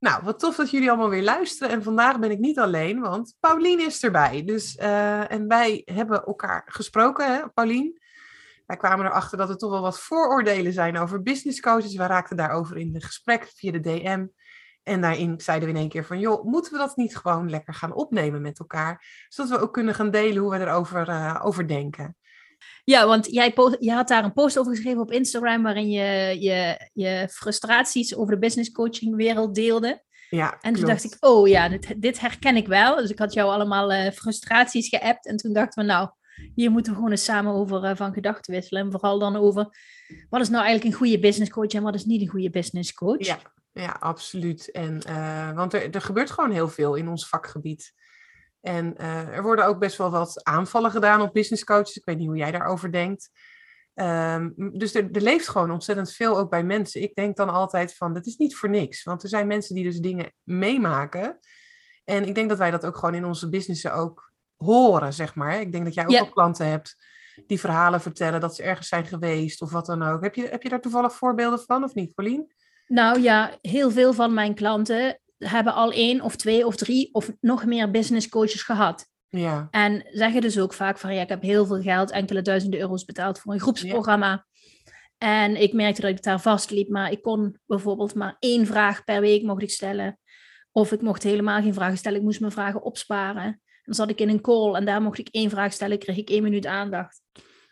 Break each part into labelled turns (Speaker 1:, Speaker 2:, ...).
Speaker 1: Nou, wat tof dat jullie allemaal weer luisteren. En vandaag ben ik niet alleen, want Paulien is erbij. Dus, uh, en wij hebben elkaar gesproken, hè, Paulien. Wij kwamen erachter dat er toch wel wat vooroordelen zijn over business coaches. We raakten daarover in het gesprek via de DM. En daarin zeiden we in één keer van, joh, moeten we dat niet gewoon lekker gaan opnemen met elkaar? Zodat we ook kunnen gaan delen hoe we erover uh, over denken.
Speaker 2: Ja, want jij je had daar een post over geschreven op Instagram waarin je je, je frustraties over de business coaching wereld deelde.
Speaker 1: Ja,
Speaker 2: en toen dacht ik, oh ja, dit, dit, herken ik wel. Dus ik had jou allemaal uh, frustraties geappt en toen dachten we, nou, hier moeten we gewoon eens samen over uh, van gedachten wisselen. En vooral dan over, wat is nou eigenlijk een goede business coach en wat is niet een goede business coach?
Speaker 1: Ja, ja absoluut. En, uh, want er, er gebeurt gewoon heel veel in ons vakgebied. En uh, er worden ook best wel wat aanvallen gedaan op business coaches. Ik weet niet hoe jij daarover denkt. Um, dus er, er, leeft gewoon ontzettend veel ook bij mensen. Ik denk dan altijd van, dat is niet voor niks. Want er zijn mensen die dus dingen meemaken. En ik denk dat wij dat ook gewoon in onze businessen ook horen, zeg maar. Ik denk dat jij ook klanten hebt die verhalen vertellen dat ze ergens zijn geweest of wat dan ook. Heb je, heb je daar toevallig voorbeelden van of niet, Pauline?
Speaker 2: Nou ja, heel veel van mijn klanten hebben al één of twee of drie of nog meer business coaches gehad.
Speaker 1: Ja.
Speaker 2: En zeggen dus ook vaak van ja, ik heb heel veel geld, enkele duizenden euro's betaald voor een groepsprogramma. Ja. En ik merkte dat ik daar vastliep, maar ik kon bijvoorbeeld maar één vraag per week mocht ik stellen. Of ik mocht helemaal geen vragen stellen, ik moest mijn vragen opsparen. Dan zat ik in een call en daar mocht ik één vraag stellen, kreeg ik één minuut aandacht.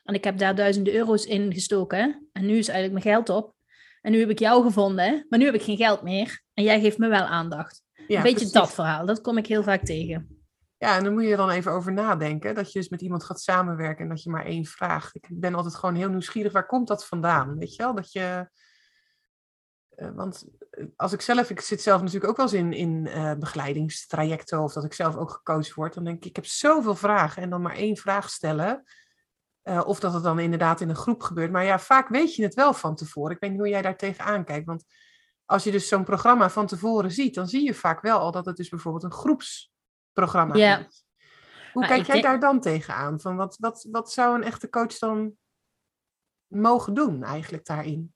Speaker 2: En ik heb daar duizenden euro's in gestoken. En nu is eigenlijk mijn geld op. En nu heb ik jou gevonden, maar nu heb ik geen geld meer. En jij geeft me wel aandacht. Ja, een beetje precies. dat verhaal, dat kom ik heel vaak tegen.
Speaker 1: Ja, en dan moet je dan even over nadenken. Dat je dus met iemand gaat samenwerken en dat je maar één vraagt. Ik ben altijd gewoon heel nieuwsgierig, waar komt dat vandaan? Weet je wel, dat je... Uh, want als ik zelf, ik zit zelf natuurlijk ook wel eens in, in uh, begeleidingstrajecten of dat ik zelf ook gecoacht word. Dan denk ik, ik heb zoveel vragen en dan maar één vraag stellen. Uh, of dat het dan inderdaad in een groep gebeurt. Maar ja, vaak weet je het wel van tevoren. Ik weet niet hoe jij daar tegenaan kijkt. Want als je dus zo'n programma van tevoren ziet, dan zie je vaak wel al dat het dus bijvoorbeeld een groepsprogramma
Speaker 2: ja.
Speaker 1: is. Hoe maar kijk jij denk... daar dan tegenaan? Van wat, wat, wat zou een echte coach dan mogen doen eigenlijk daarin?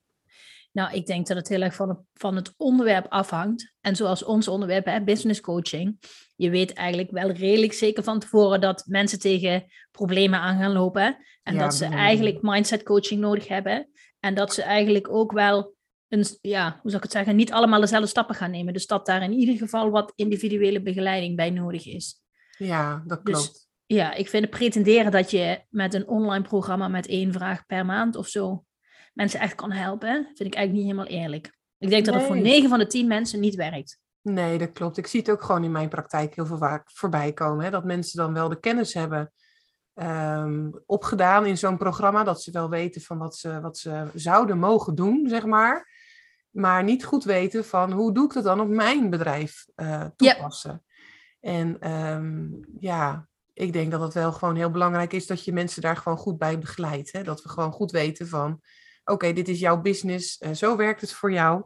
Speaker 2: Nou, ik denk dat het heel erg van het, van het onderwerp afhangt. En zoals ons onderwerp, hè, business coaching. Je weet eigenlijk wel redelijk zeker van tevoren dat mensen tegen problemen aan gaan lopen. En ja, dat ze eigenlijk mindset coaching nodig hebben. En dat ze eigenlijk ook wel, een, ja, hoe zou ik het zeggen, niet allemaal dezelfde stappen gaan nemen. Dus dat daar in ieder geval wat individuele begeleiding bij nodig is.
Speaker 1: Ja, dat klopt.
Speaker 2: Dus, ja, ik vind het pretenderen dat je met een online programma met één vraag per maand of zo mensen echt kan helpen, vind ik eigenlijk niet helemaal eerlijk. Ik denk dat het voor 9 van de 10 mensen niet werkt.
Speaker 1: Nee, dat klopt. Ik zie het ook gewoon in mijn praktijk heel veel vaak voorbij komen. Hè? Dat mensen dan wel de kennis hebben um, opgedaan in zo'n programma. Dat ze wel weten van wat ze, wat ze zouden mogen doen, zeg maar. Maar niet goed weten van hoe doe ik dat dan op mijn bedrijf uh, toepassen. Ja. En um, ja, ik denk dat het wel gewoon heel belangrijk is dat je mensen daar gewoon goed bij begeleidt. Hè? Dat we gewoon goed weten van oké, okay, dit is jouw business, uh, zo werkt het voor jou.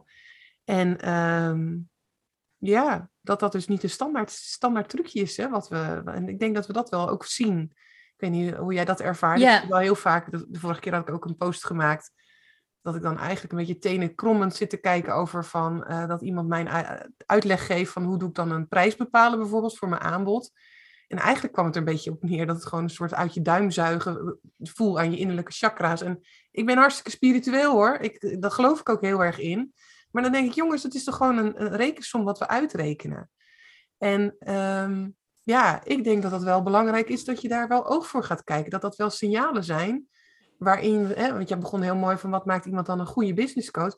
Speaker 1: En um, ja, dat dat dus niet een standaard, standaard trucje is. Hè, wat we, en ik denk dat we dat wel ook zien. Ik weet niet hoe jij dat ervaart.
Speaker 2: Ja.
Speaker 1: Ik wel heel vaak, de, de, vorige keer had ik ook een post gemaakt. Dat ik dan eigenlijk een beetje tenen krommend zit te kijken over van uh, dat iemand mij uitleg geeft van hoe doe ik dan een prijs bepalen bijvoorbeeld voor mijn aanbod. En eigenlijk kwam het er een beetje op neer dat het gewoon een soort uit je duim zuigen voel aan je innerlijke chakra's. En ik ben hartstikke spiritueel hoor. Ik, daar geloof ik ook heel erg in. Maar dan denk ik, jongens, het is toch gewoon een, rekensom wat we uitrekenen. En um, ja, ik denk dat het wel belangrijk is dat je daar wel oog voor gaat kijken. Dat dat wel signalen zijn waarin, hè, want jij begon heel mooi van wat maakt iemand dan een goede business coach.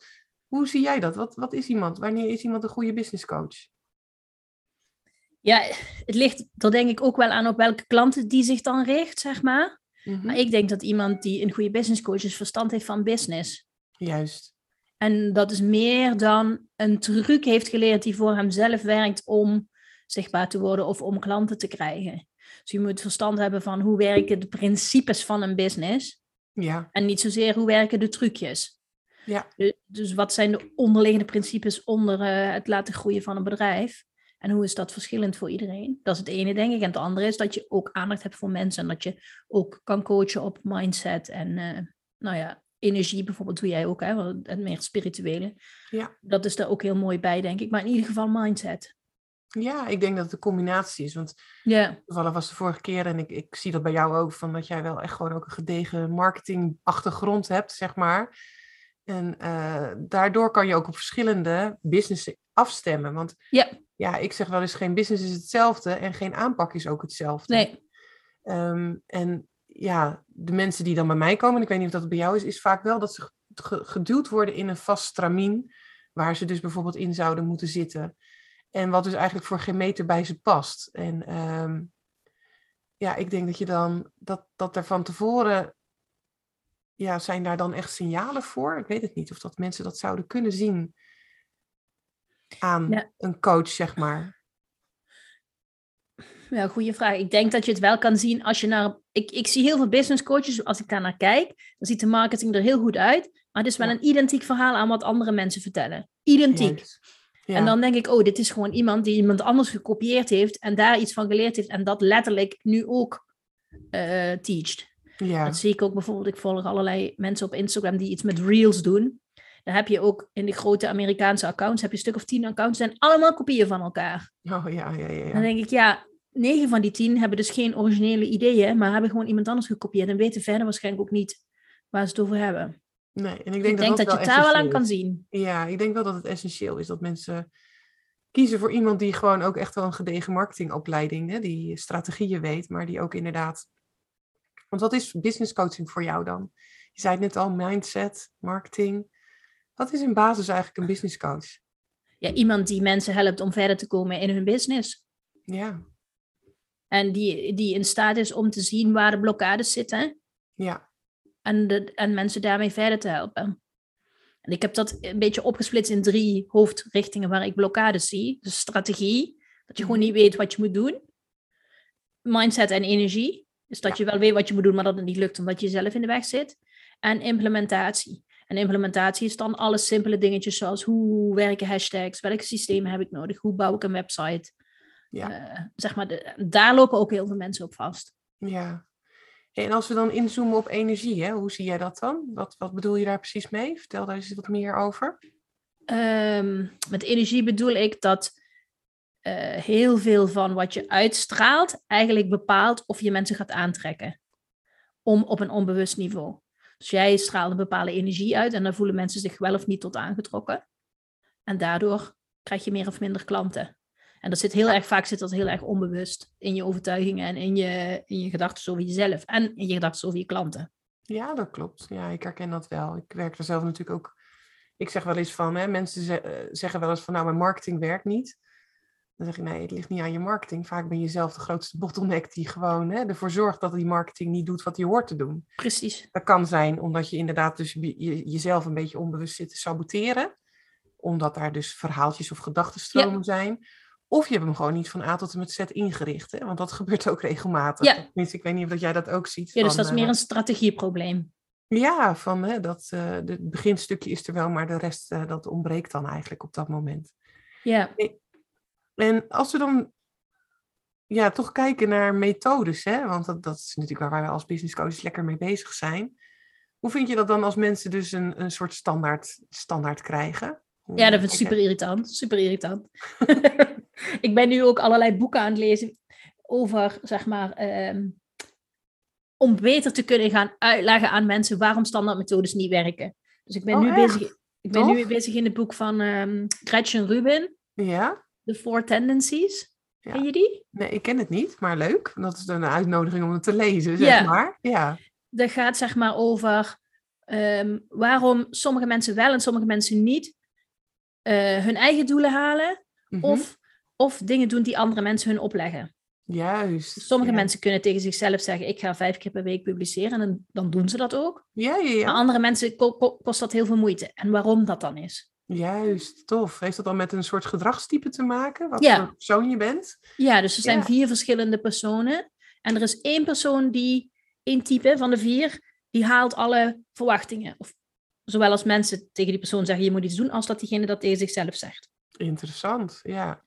Speaker 1: Hoe zie jij dat? Wat, wat is iemand? Wanneer is iemand een goede business coach?
Speaker 2: Ja, het ligt er denk ik ook wel aan op welke klanten die zich dan richt, zeg maar.
Speaker 1: Mhm.
Speaker 2: Maar ik denk dat iemand die een goede business coach is, verstand heeft van business.
Speaker 1: Juist.
Speaker 2: En dat is meer dan een truc heeft geleerd die voor hemzelf werkt om zichtbaar te worden of om klanten te krijgen. Dus je moet verstand hebben van hoe werken de principes van een business.
Speaker 1: Ja.
Speaker 2: En niet zozeer hoe werken de trucjes.
Speaker 1: Ja.
Speaker 2: Dus wat zijn de onderliggende principes onder uh, het laten groeien van een bedrijf? En hoe is dat verschillend voor iedereen? Dat is het ene, denk ik. En het andere is dat je ook aandacht hebt voor mensen. En dat je ook kan coachen op mindset en uh, nou ja, energie bijvoorbeeld doe jij ook, hè? Het meer spirituele.
Speaker 1: Ja.
Speaker 2: Dat is daar ook heel mooi bij, denk ik. Maar in ieder geval mindset.
Speaker 1: Ja, ik denk dat het een combinatie is. Want
Speaker 2: ja.
Speaker 1: toevallig was de vorige keer, en ik, ik zie dat bij jou ook, van dat jij wel echt gewoon ook een gedegen marketingachtergrond hebt, zeg maar. En uh, daardoor kan je ook op verschillende businessen afstemmen. Want
Speaker 2: ja.
Speaker 1: Ja, ik zeg wel eens, geen business is hetzelfde en geen aanpak is ook hetzelfde.
Speaker 2: Nee.
Speaker 1: Um, en ja, de mensen die dan bij mij komen, en ik weet niet of dat bij jou is, is vaak wel dat ze geduwd worden in een vast stramien, waar ze dus bijvoorbeeld in zouden moeten zitten. En wat dus eigenlijk voor geen meter bij ze past. En um, ja, ik denk dat je dan, dat, dat er van tevoren, ja, zijn daar dan echt signalen voor? Ik weet het niet of dat mensen dat zouden kunnen zien aan
Speaker 2: Ja.
Speaker 1: een coach, zeg maar.
Speaker 2: Ja, goede vraag. Ik denk dat je het wel kan zien als je naar. Ik, ik zie heel veel business coaches, als ik daar naar kijk, dan ziet de marketing er heel goed uit. Maar het is wel
Speaker 1: Ja.
Speaker 2: een identiek verhaal aan wat andere mensen vertellen. Identiek.
Speaker 1: Ja.
Speaker 2: En dan denk ik, oh, dit is gewoon iemand die iemand anders gekopieerd heeft en daar iets van geleerd heeft en dat letterlijk nu ook eh teacht.
Speaker 1: ja.
Speaker 2: Dat zie ik ook bijvoorbeeld, ik volg allerlei mensen op Instagram die iets met reels doen. Dan heb je ook in de grote Amerikaanse accounts, heb je een stuk of tien accounts, zijn allemaal kopieën van elkaar.
Speaker 1: Oh ja, ja, ja.
Speaker 2: Dan
Speaker 1: ja.
Speaker 2: denk ik, ja, negen van die tien hebben dus geen originele ideeën, maar hebben gewoon iemand anders gekopieerd en weten verder waarschijnlijk ook niet waar ze het over hebben.
Speaker 1: Nee, en ik
Speaker 2: Ik
Speaker 1: denk,
Speaker 2: denk,
Speaker 1: dat,
Speaker 2: dat,
Speaker 1: dat
Speaker 2: je het daar wel aan kan zien.
Speaker 1: Ja, ik denk wel dat het essentieel is dat mensen kiezen voor iemand die gewoon ook echt wel een gedegen marketingopleiding, hè, die strategieën weet, maar die ook inderdaad. Want wat is business coaching voor jou dan? Je zei het net al, mindset, marketing. Wat is in basis eigenlijk een business coach?
Speaker 2: Ja, iemand die mensen helpt om verder te komen in hun business.
Speaker 1: Ja,
Speaker 2: En die, die in staat is om te zien waar de blokkades zitten.
Speaker 1: ja,
Speaker 2: en, de, en mensen daarmee verder te helpen. En ik heb dat een beetje opgesplitst in drie hoofdrichtingen waar ik blokkades zie. Dus strategie, dat je gewoon
Speaker 1: Mhm.
Speaker 2: niet weet wat je moet doen. Mindset en energie, dus dat
Speaker 1: Ja.
Speaker 2: je wel weet wat je moet doen, maar dat het niet lukt omdat je zelf in de weg zit. En implementatie. En implementatie is dan alle simpele dingetjes zoals hoe werken hashtags, welke systemen heb ik nodig, hoe bouw ik een website.
Speaker 1: ja,
Speaker 2: Eh, zeg maar, de, daar lopen ook heel veel mensen op vast.
Speaker 1: ja. En als we dan inzoomen op energie, hè, hoe zie jij dat dan? Wat, wat bedoel je daar precies mee? Vertel daar eens wat meer over.
Speaker 2: Ehm, met energie bedoel ik dat eh, heel veel van wat je uitstraalt eigenlijk bepaalt of je mensen gaat aantrekken. Om op een onbewust niveau. Dus jij straalt een bepaalde energie uit en dan voelen mensen zich wel of niet tot aangetrokken. En daardoor krijg je meer of minder klanten. En dat zit heel erg vaak zit dat heel erg onbewust in je overtuigingen en in je, in je gedachten over jezelf en in je gedachten over je klanten.
Speaker 1: Ja, dat klopt. Ja, ik herken dat wel. Ik werk er zelf natuurlijk ook. Ik zeg wel eens van, hè, mensen eh, zeggen wel eens van, nou, mijn marketing werkt niet. Dan zeg ik, nee, het ligt niet aan je marketing. Vaak ben je zelf de grootste bottleneck die gewoon hè, ervoor zorgt dat die marketing niet doet wat hij hoort te doen.
Speaker 2: Precies.
Speaker 1: Dat kan zijn omdat je inderdaad dus je- je- jezelf een beetje onbewust zit te saboteren. Omdat daar dus verhaaltjes of gedachtenstromen zijn. Of je hebt hem gewoon niet van A tot en met Z ingericht. Hè? Want dat gebeurt ook regelmatig.
Speaker 2: Ja.
Speaker 1: Tenminste, ik weet niet of dat jij dat ook ziet.
Speaker 2: Ja, dus
Speaker 1: van,
Speaker 2: dat is
Speaker 1: eh,
Speaker 2: meer een strategieprobleem.
Speaker 1: ja, van hè, dat eh, het beginstukje is er wel, maar de rest eh, dat ontbreekt dan eigenlijk op dat moment.
Speaker 2: Ja.
Speaker 1: En als we dan ja, toch kijken naar methodes, hè, want dat, dat is natuurlijk waar wij als business coaches lekker mee bezig zijn. Hoe vind je dat dan als mensen dus een, een soort standaard, standaard krijgen?
Speaker 2: Ja, dat vind ik super irritant. Super irritant. ik ben nu ook allerlei boeken aan het lezen over, zeg maar, ehm, om beter te kunnen gaan uitleggen aan mensen waarom standaardmethodes niet werken. Dus ik ben
Speaker 1: Oh,
Speaker 2: nu
Speaker 1: echt?
Speaker 2: bezig. Ik ben nu bezig in het boek van ehm, Gretchen Rubin,
Speaker 1: Ja?
Speaker 2: The Four Tendencies.
Speaker 1: Ja.
Speaker 2: Ken je die?
Speaker 1: Nee, ik ken het niet, maar leuk. Dat is een uitnodiging om het te lezen, zeg
Speaker 2: Ja.
Speaker 1: maar. Ja.
Speaker 2: Dat gaat zeg maar over ehm, waarom sommige mensen wel en sommige mensen niet eh, hun eigen doelen halen.
Speaker 1: Mhm.
Speaker 2: Of, of dingen doen die andere mensen hun opleggen.
Speaker 1: Juist.
Speaker 2: Sommige
Speaker 1: ja.
Speaker 2: mensen kunnen tegen zichzelf zeggen, ik ga vijf keer per week publiceren en dan, dan doen ze dat ook.
Speaker 1: Ja, ja, ja.
Speaker 2: Maar andere mensen ko- ko- kost dat heel veel moeite. En waarom dat dan is?
Speaker 1: Juist, tof. Heeft dat dan met een soort gedragstype te maken? Wat
Speaker 2: Ja.
Speaker 1: voor persoon je bent?
Speaker 2: Ja, dus er zijn
Speaker 1: Ja.
Speaker 2: vier verschillende personen. En er is één persoon die, één type van de vier, die haalt alle verwachtingen. Of, zowel als mensen tegen die persoon zeggen, je moet iets doen, als dat diegene dat tegen zichzelf zegt.
Speaker 1: Interessant, ja.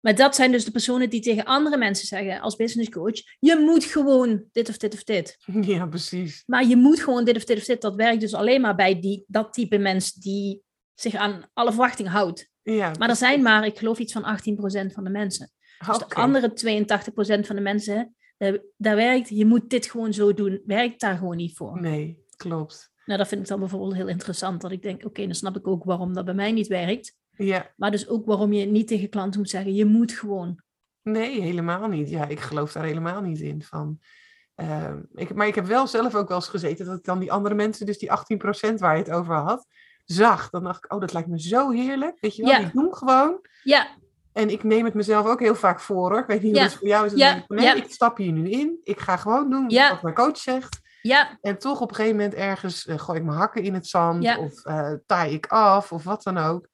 Speaker 2: Maar dat zijn dus de personen die tegen andere mensen zeggen, als business coach, je moet gewoon dit of dit of dit.
Speaker 1: Ja, precies.
Speaker 2: Maar je moet gewoon dit of dit of dit. Dat werkt dus alleen maar bij die, dat type mens die zich aan alle verwachtingen houdt.
Speaker 1: Ja,
Speaker 2: Maar er zijn maar, ik geloof, iets van 18% van de mensen. Dus de andere 82% van de mensen, daar, daar werkt, je moet dit gewoon zo doen, werkt daar gewoon niet voor.
Speaker 1: Nee, klopt.
Speaker 2: Nou, dat vind ik dan bijvoorbeeld heel interessant. Dat ik denk, oké, dan snap ik ook waarom dat bij mij niet werkt.
Speaker 1: Ja,
Speaker 2: Maar dus ook waarom je niet tegen klanten moet zeggen, je moet gewoon.
Speaker 1: nee, helemaal niet. Ja, ik geloof daar helemaal niet in. Van, ehm, ik, maar ik heb wel zelf ook wel eens gezeten dat ik dan die andere mensen, dus die 18% waar je het over had, zag. Dan dacht ik, oh, dat lijkt me zo heerlijk. Weet je wel,
Speaker 2: Ja.
Speaker 1: die doen gewoon.
Speaker 2: Ja,
Speaker 1: En ik neem het mezelf ook heel vaak voor hoor. Ik weet niet hoe
Speaker 2: Ja.
Speaker 1: het voor jou is.
Speaker 2: Ja.
Speaker 1: ik, Nee,
Speaker 2: Ja.
Speaker 1: ik stap hier nu in. Ik ga gewoon doen wat mijn coach zegt.
Speaker 2: ja,
Speaker 1: En toch op een gegeven moment ergens eh, gooi ik mijn hakken in het zand. Of eh taai ik af. Of wat dan ook.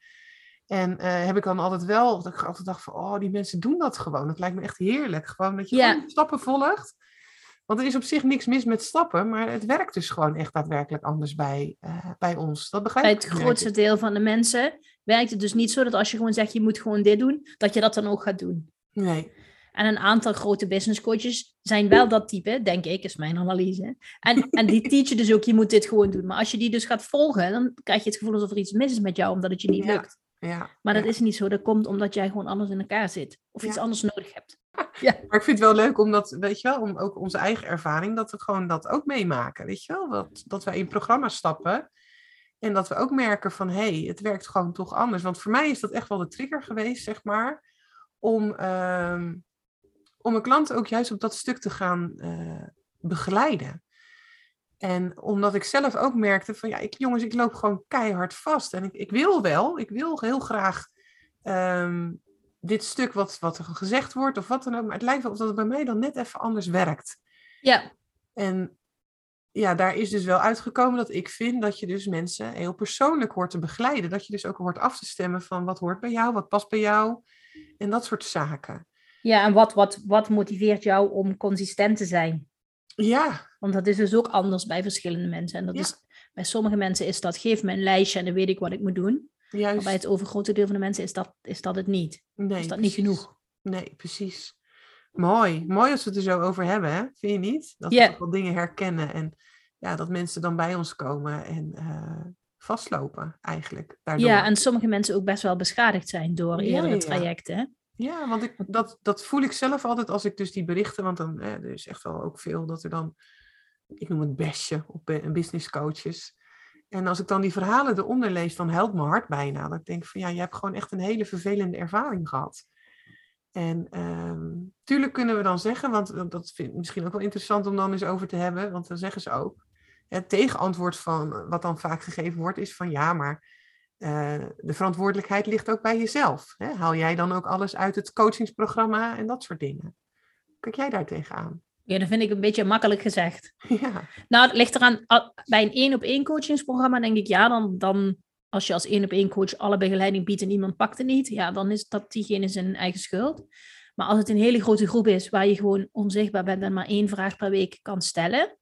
Speaker 1: En eh, heb ik dan altijd wel, dat ik altijd dacht van, oh, die mensen doen dat gewoon. Dat lijkt me echt heerlijk. Gewoon dat je gewoon stappen volgt. Want er is op zich niks mis met stappen, maar het werkt dus gewoon echt daadwerkelijk anders bij, eh, bij ons. Dat begrijp
Speaker 2: bij het grootste deel van de mensen werkt het dus niet zo dat als je gewoon zegt, je moet gewoon dit doen, dat je dat dan ook gaat doen.
Speaker 1: Nee,
Speaker 2: En een aantal grote business coaches zijn wel dat type, denk ik, is mijn analyse. En, en die teachen dus ook, je moet dit gewoon doen. Maar als je die dus gaat volgen, dan krijg je het gevoel alsof er iets mis is met jou, omdat het je niet
Speaker 1: Ja.
Speaker 2: lukt.
Speaker 1: Ja.
Speaker 2: Maar dat
Speaker 1: ja.
Speaker 2: is niet zo. Dat komt omdat jij gewoon anders in elkaar zit. Of iets
Speaker 1: Ja.
Speaker 2: anders nodig hebt.
Speaker 1: Maar ik vind het wel leuk om dat, weet je wel, om ook onze eigen ervaring, dat we gewoon dat ook meemaken. Weet je wel, dat, dat wij in programma's stappen en dat we ook merken van, hé, hey, het werkt gewoon toch anders. Want voor mij is dat echt wel de trigger geweest, zeg maar, om, ehm, om mijn klanten ook juist op dat stuk te gaan eh, begeleiden. En omdat ik zelf ook merkte van, ja, ik, jongens, ik loop gewoon keihard vast. En ik, ik wil wel, ik wil heel graag ehm, dit stuk wat, wat er gezegd wordt of wat dan ook. Maar het lijkt wel of dat het bij mij dan net even anders werkt.
Speaker 2: Ja,
Speaker 1: En ja, daar is dus wel uitgekomen dat ik vind dat je dus mensen heel persoonlijk hoort te begeleiden. Dat je dus ook hoort af te stemmen van wat hoort bij jou, wat past bij jou en dat soort zaken.
Speaker 2: ja en wat, wat, wat motiveert jou om consistent te zijn?
Speaker 1: Ja,
Speaker 2: Want dat is dus ook anders bij verschillende mensen. En dat
Speaker 1: Ja.
Speaker 2: is, bij sommige mensen is dat, geef me een lijstje en dan weet ik wat ik moet doen. Maar
Speaker 1: juist.
Speaker 2: bij het overgrote deel van de mensen is dat, is dat het niet.
Speaker 1: nee,
Speaker 2: is dat niet genoeg.
Speaker 1: Nee, precies. Mooi. Mooi als we het er zo over hebben, hè? vind je niet? Dat we wel dingen herkennen en ja, dat mensen dan bij ons komen en eh, vastlopen eigenlijk. Daardoor.
Speaker 2: Ja, en sommige mensen ook best wel beschadigd zijn door
Speaker 1: Ja,
Speaker 2: eerdere
Speaker 1: ja.
Speaker 2: trajecten.
Speaker 1: Ja, want ik, dat, dat voel ik zelf altijd als ik dus die berichten, want dan eh, er is echt wel ook veel dat er dan, ik noem het bestje op bu- business coaches. En als ik dan die verhalen eronder lees, dan helpt mijn hart bijna. Dat ik denk van ja, je hebt gewoon echt een hele vervelende ervaring gehad. En ehm tuurlijk kunnen we dan zeggen, want dat- dat vind ik misschien ook wel interessant om dan eens over te hebben, want dan zeggen ze ook, het tegenantwoord van wat dan vaak gegeven wordt is van ja, maar eh, de verantwoordelijkheid ligt ook bij jezelf. Hè? Haal jij dan ook alles uit het coachingsprogramma en dat soort dingen? Kijk jij daar tegenaan?
Speaker 2: Ja, dat vind ik een beetje makkelijk gezegd.
Speaker 1: ja,
Speaker 2: Nou, het ligt eraan, bij een één op één coachingsprogramma denk ik, ja, dan, dan als je als één op één coach alle begeleiding biedt en iemand pakt het niet, ja, dan is dat diegene zijn eigen schuld. Maar als het een hele grote groep is waar je gewoon onzichtbaar bent en maar één vraag per week kan stellen,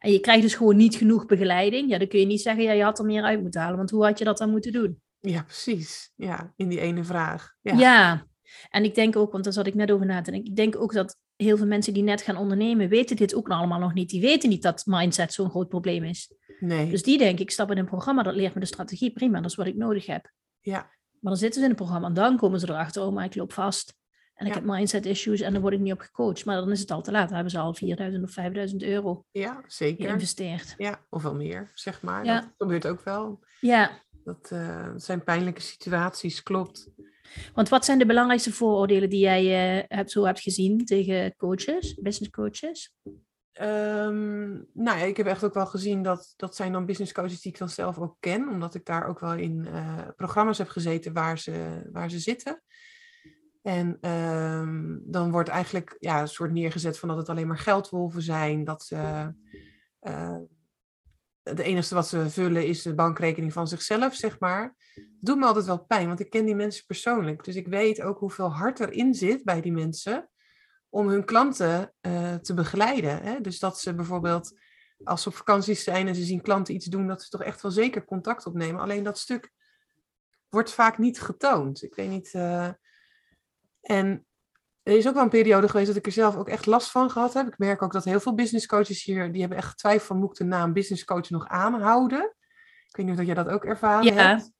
Speaker 2: en je krijgt dus gewoon niet genoeg begeleiding, ja, dan kun je niet zeggen, ja, je had er meer uit moeten halen, want hoe had je dat dan moeten doen?
Speaker 1: ja, precies. Ja, in die ene vraag.
Speaker 2: Ja.
Speaker 1: Ja,
Speaker 2: en ik denk ook, want daar zat ik net over na te denken, ik denk ook dat heel veel mensen die net gaan ondernemen, weten dit ook allemaal nog niet. Die weten niet dat mindset zo'n groot probleem is.
Speaker 1: nee.
Speaker 2: Dus die denk ik, stap in een programma, dat leert me de strategie, prima, dat is wat ik nodig heb.
Speaker 1: ja,
Speaker 2: Maar dan zitten ze in een programma en dan komen ze erachter, oh, maar ik loop vast. En ik heb mindset issues en dan word ik niet op gecoacht. Maar dan is het al te laat. Dan hebben ze al 4000 of 5000 euro
Speaker 1: ja, zeker.
Speaker 2: geïnvesteerd.
Speaker 1: Ja, of wel meer, zeg maar.
Speaker 2: Ja.
Speaker 1: Dat gebeurt ook wel.
Speaker 2: Ja,
Speaker 1: Dat, eh, zijn pijnlijke situaties, klopt.
Speaker 2: want wat zijn de belangrijkste vooroordelen die jij eh, hebt, zo hebt gezien tegen coaches, business coaches?
Speaker 1: Ehm, nou ja, ik heb echt ook wel gezien dat dat zijn dan business coaches die ik dan zelf ook ken, omdat ik daar ook wel in eh, programma's heb gezeten waar ze, waar ze zitten. En ehm, dan wordt eigenlijk ja, een soort neergezet van dat het alleen maar geldwolven zijn. Dat ze, uh, het enige wat ze vullen is de bankrekening van zichzelf, zeg maar. Dat doet me altijd wel pijn, want ik ken die mensen persoonlijk. Dus ik weet ook hoeveel hart erin zit bij die mensen om hun klanten uh, te begeleiden. Hè? Dus dat ze bijvoorbeeld, als ze op vakantie zijn en ze zien klanten iets doen, dat ze toch echt wel zeker contact opnemen. Alleen dat stuk wordt vaak niet getoond. Ik weet niet. Uh, en er is ook wel een periode geweest dat ik er zelf ook echt last van gehad heb. Ik merk ook dat heel veel business coaches hier, die hebben echt twijfel van moet ik de naam business coach nog aanhouden. Ik weet niet of jij dat ook ervaren ja. hebt.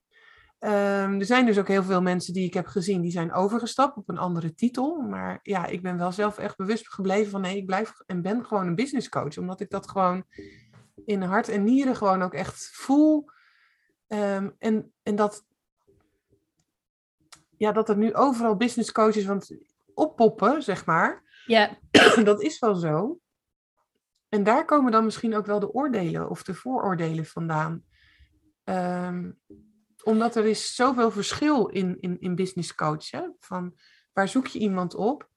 Speaker 1: Um, er zijn dus ook heel veel mensen die ik heb gezien, die zijn overgestapt op een andere titel. Maar ja, ik ben wel zelf echt bewust gebleven van nee, ik blijf en ben gewoon een business coach. Omdat ik dat gewoon in hart en nieren gewoon ook echt voel. Um, en, en dat, ja, dat er nu overal business coaches want oppoppen, zeg maar.
Speaker 2: Ja.
Speaker 1: Dat is wel zo. En daar komen dan misschien ook wel de oordelen of de vooroordelen vandaan. Um, omdat er is zoveel verschil in, in, in business coachen. Van waar zoek je iemand op?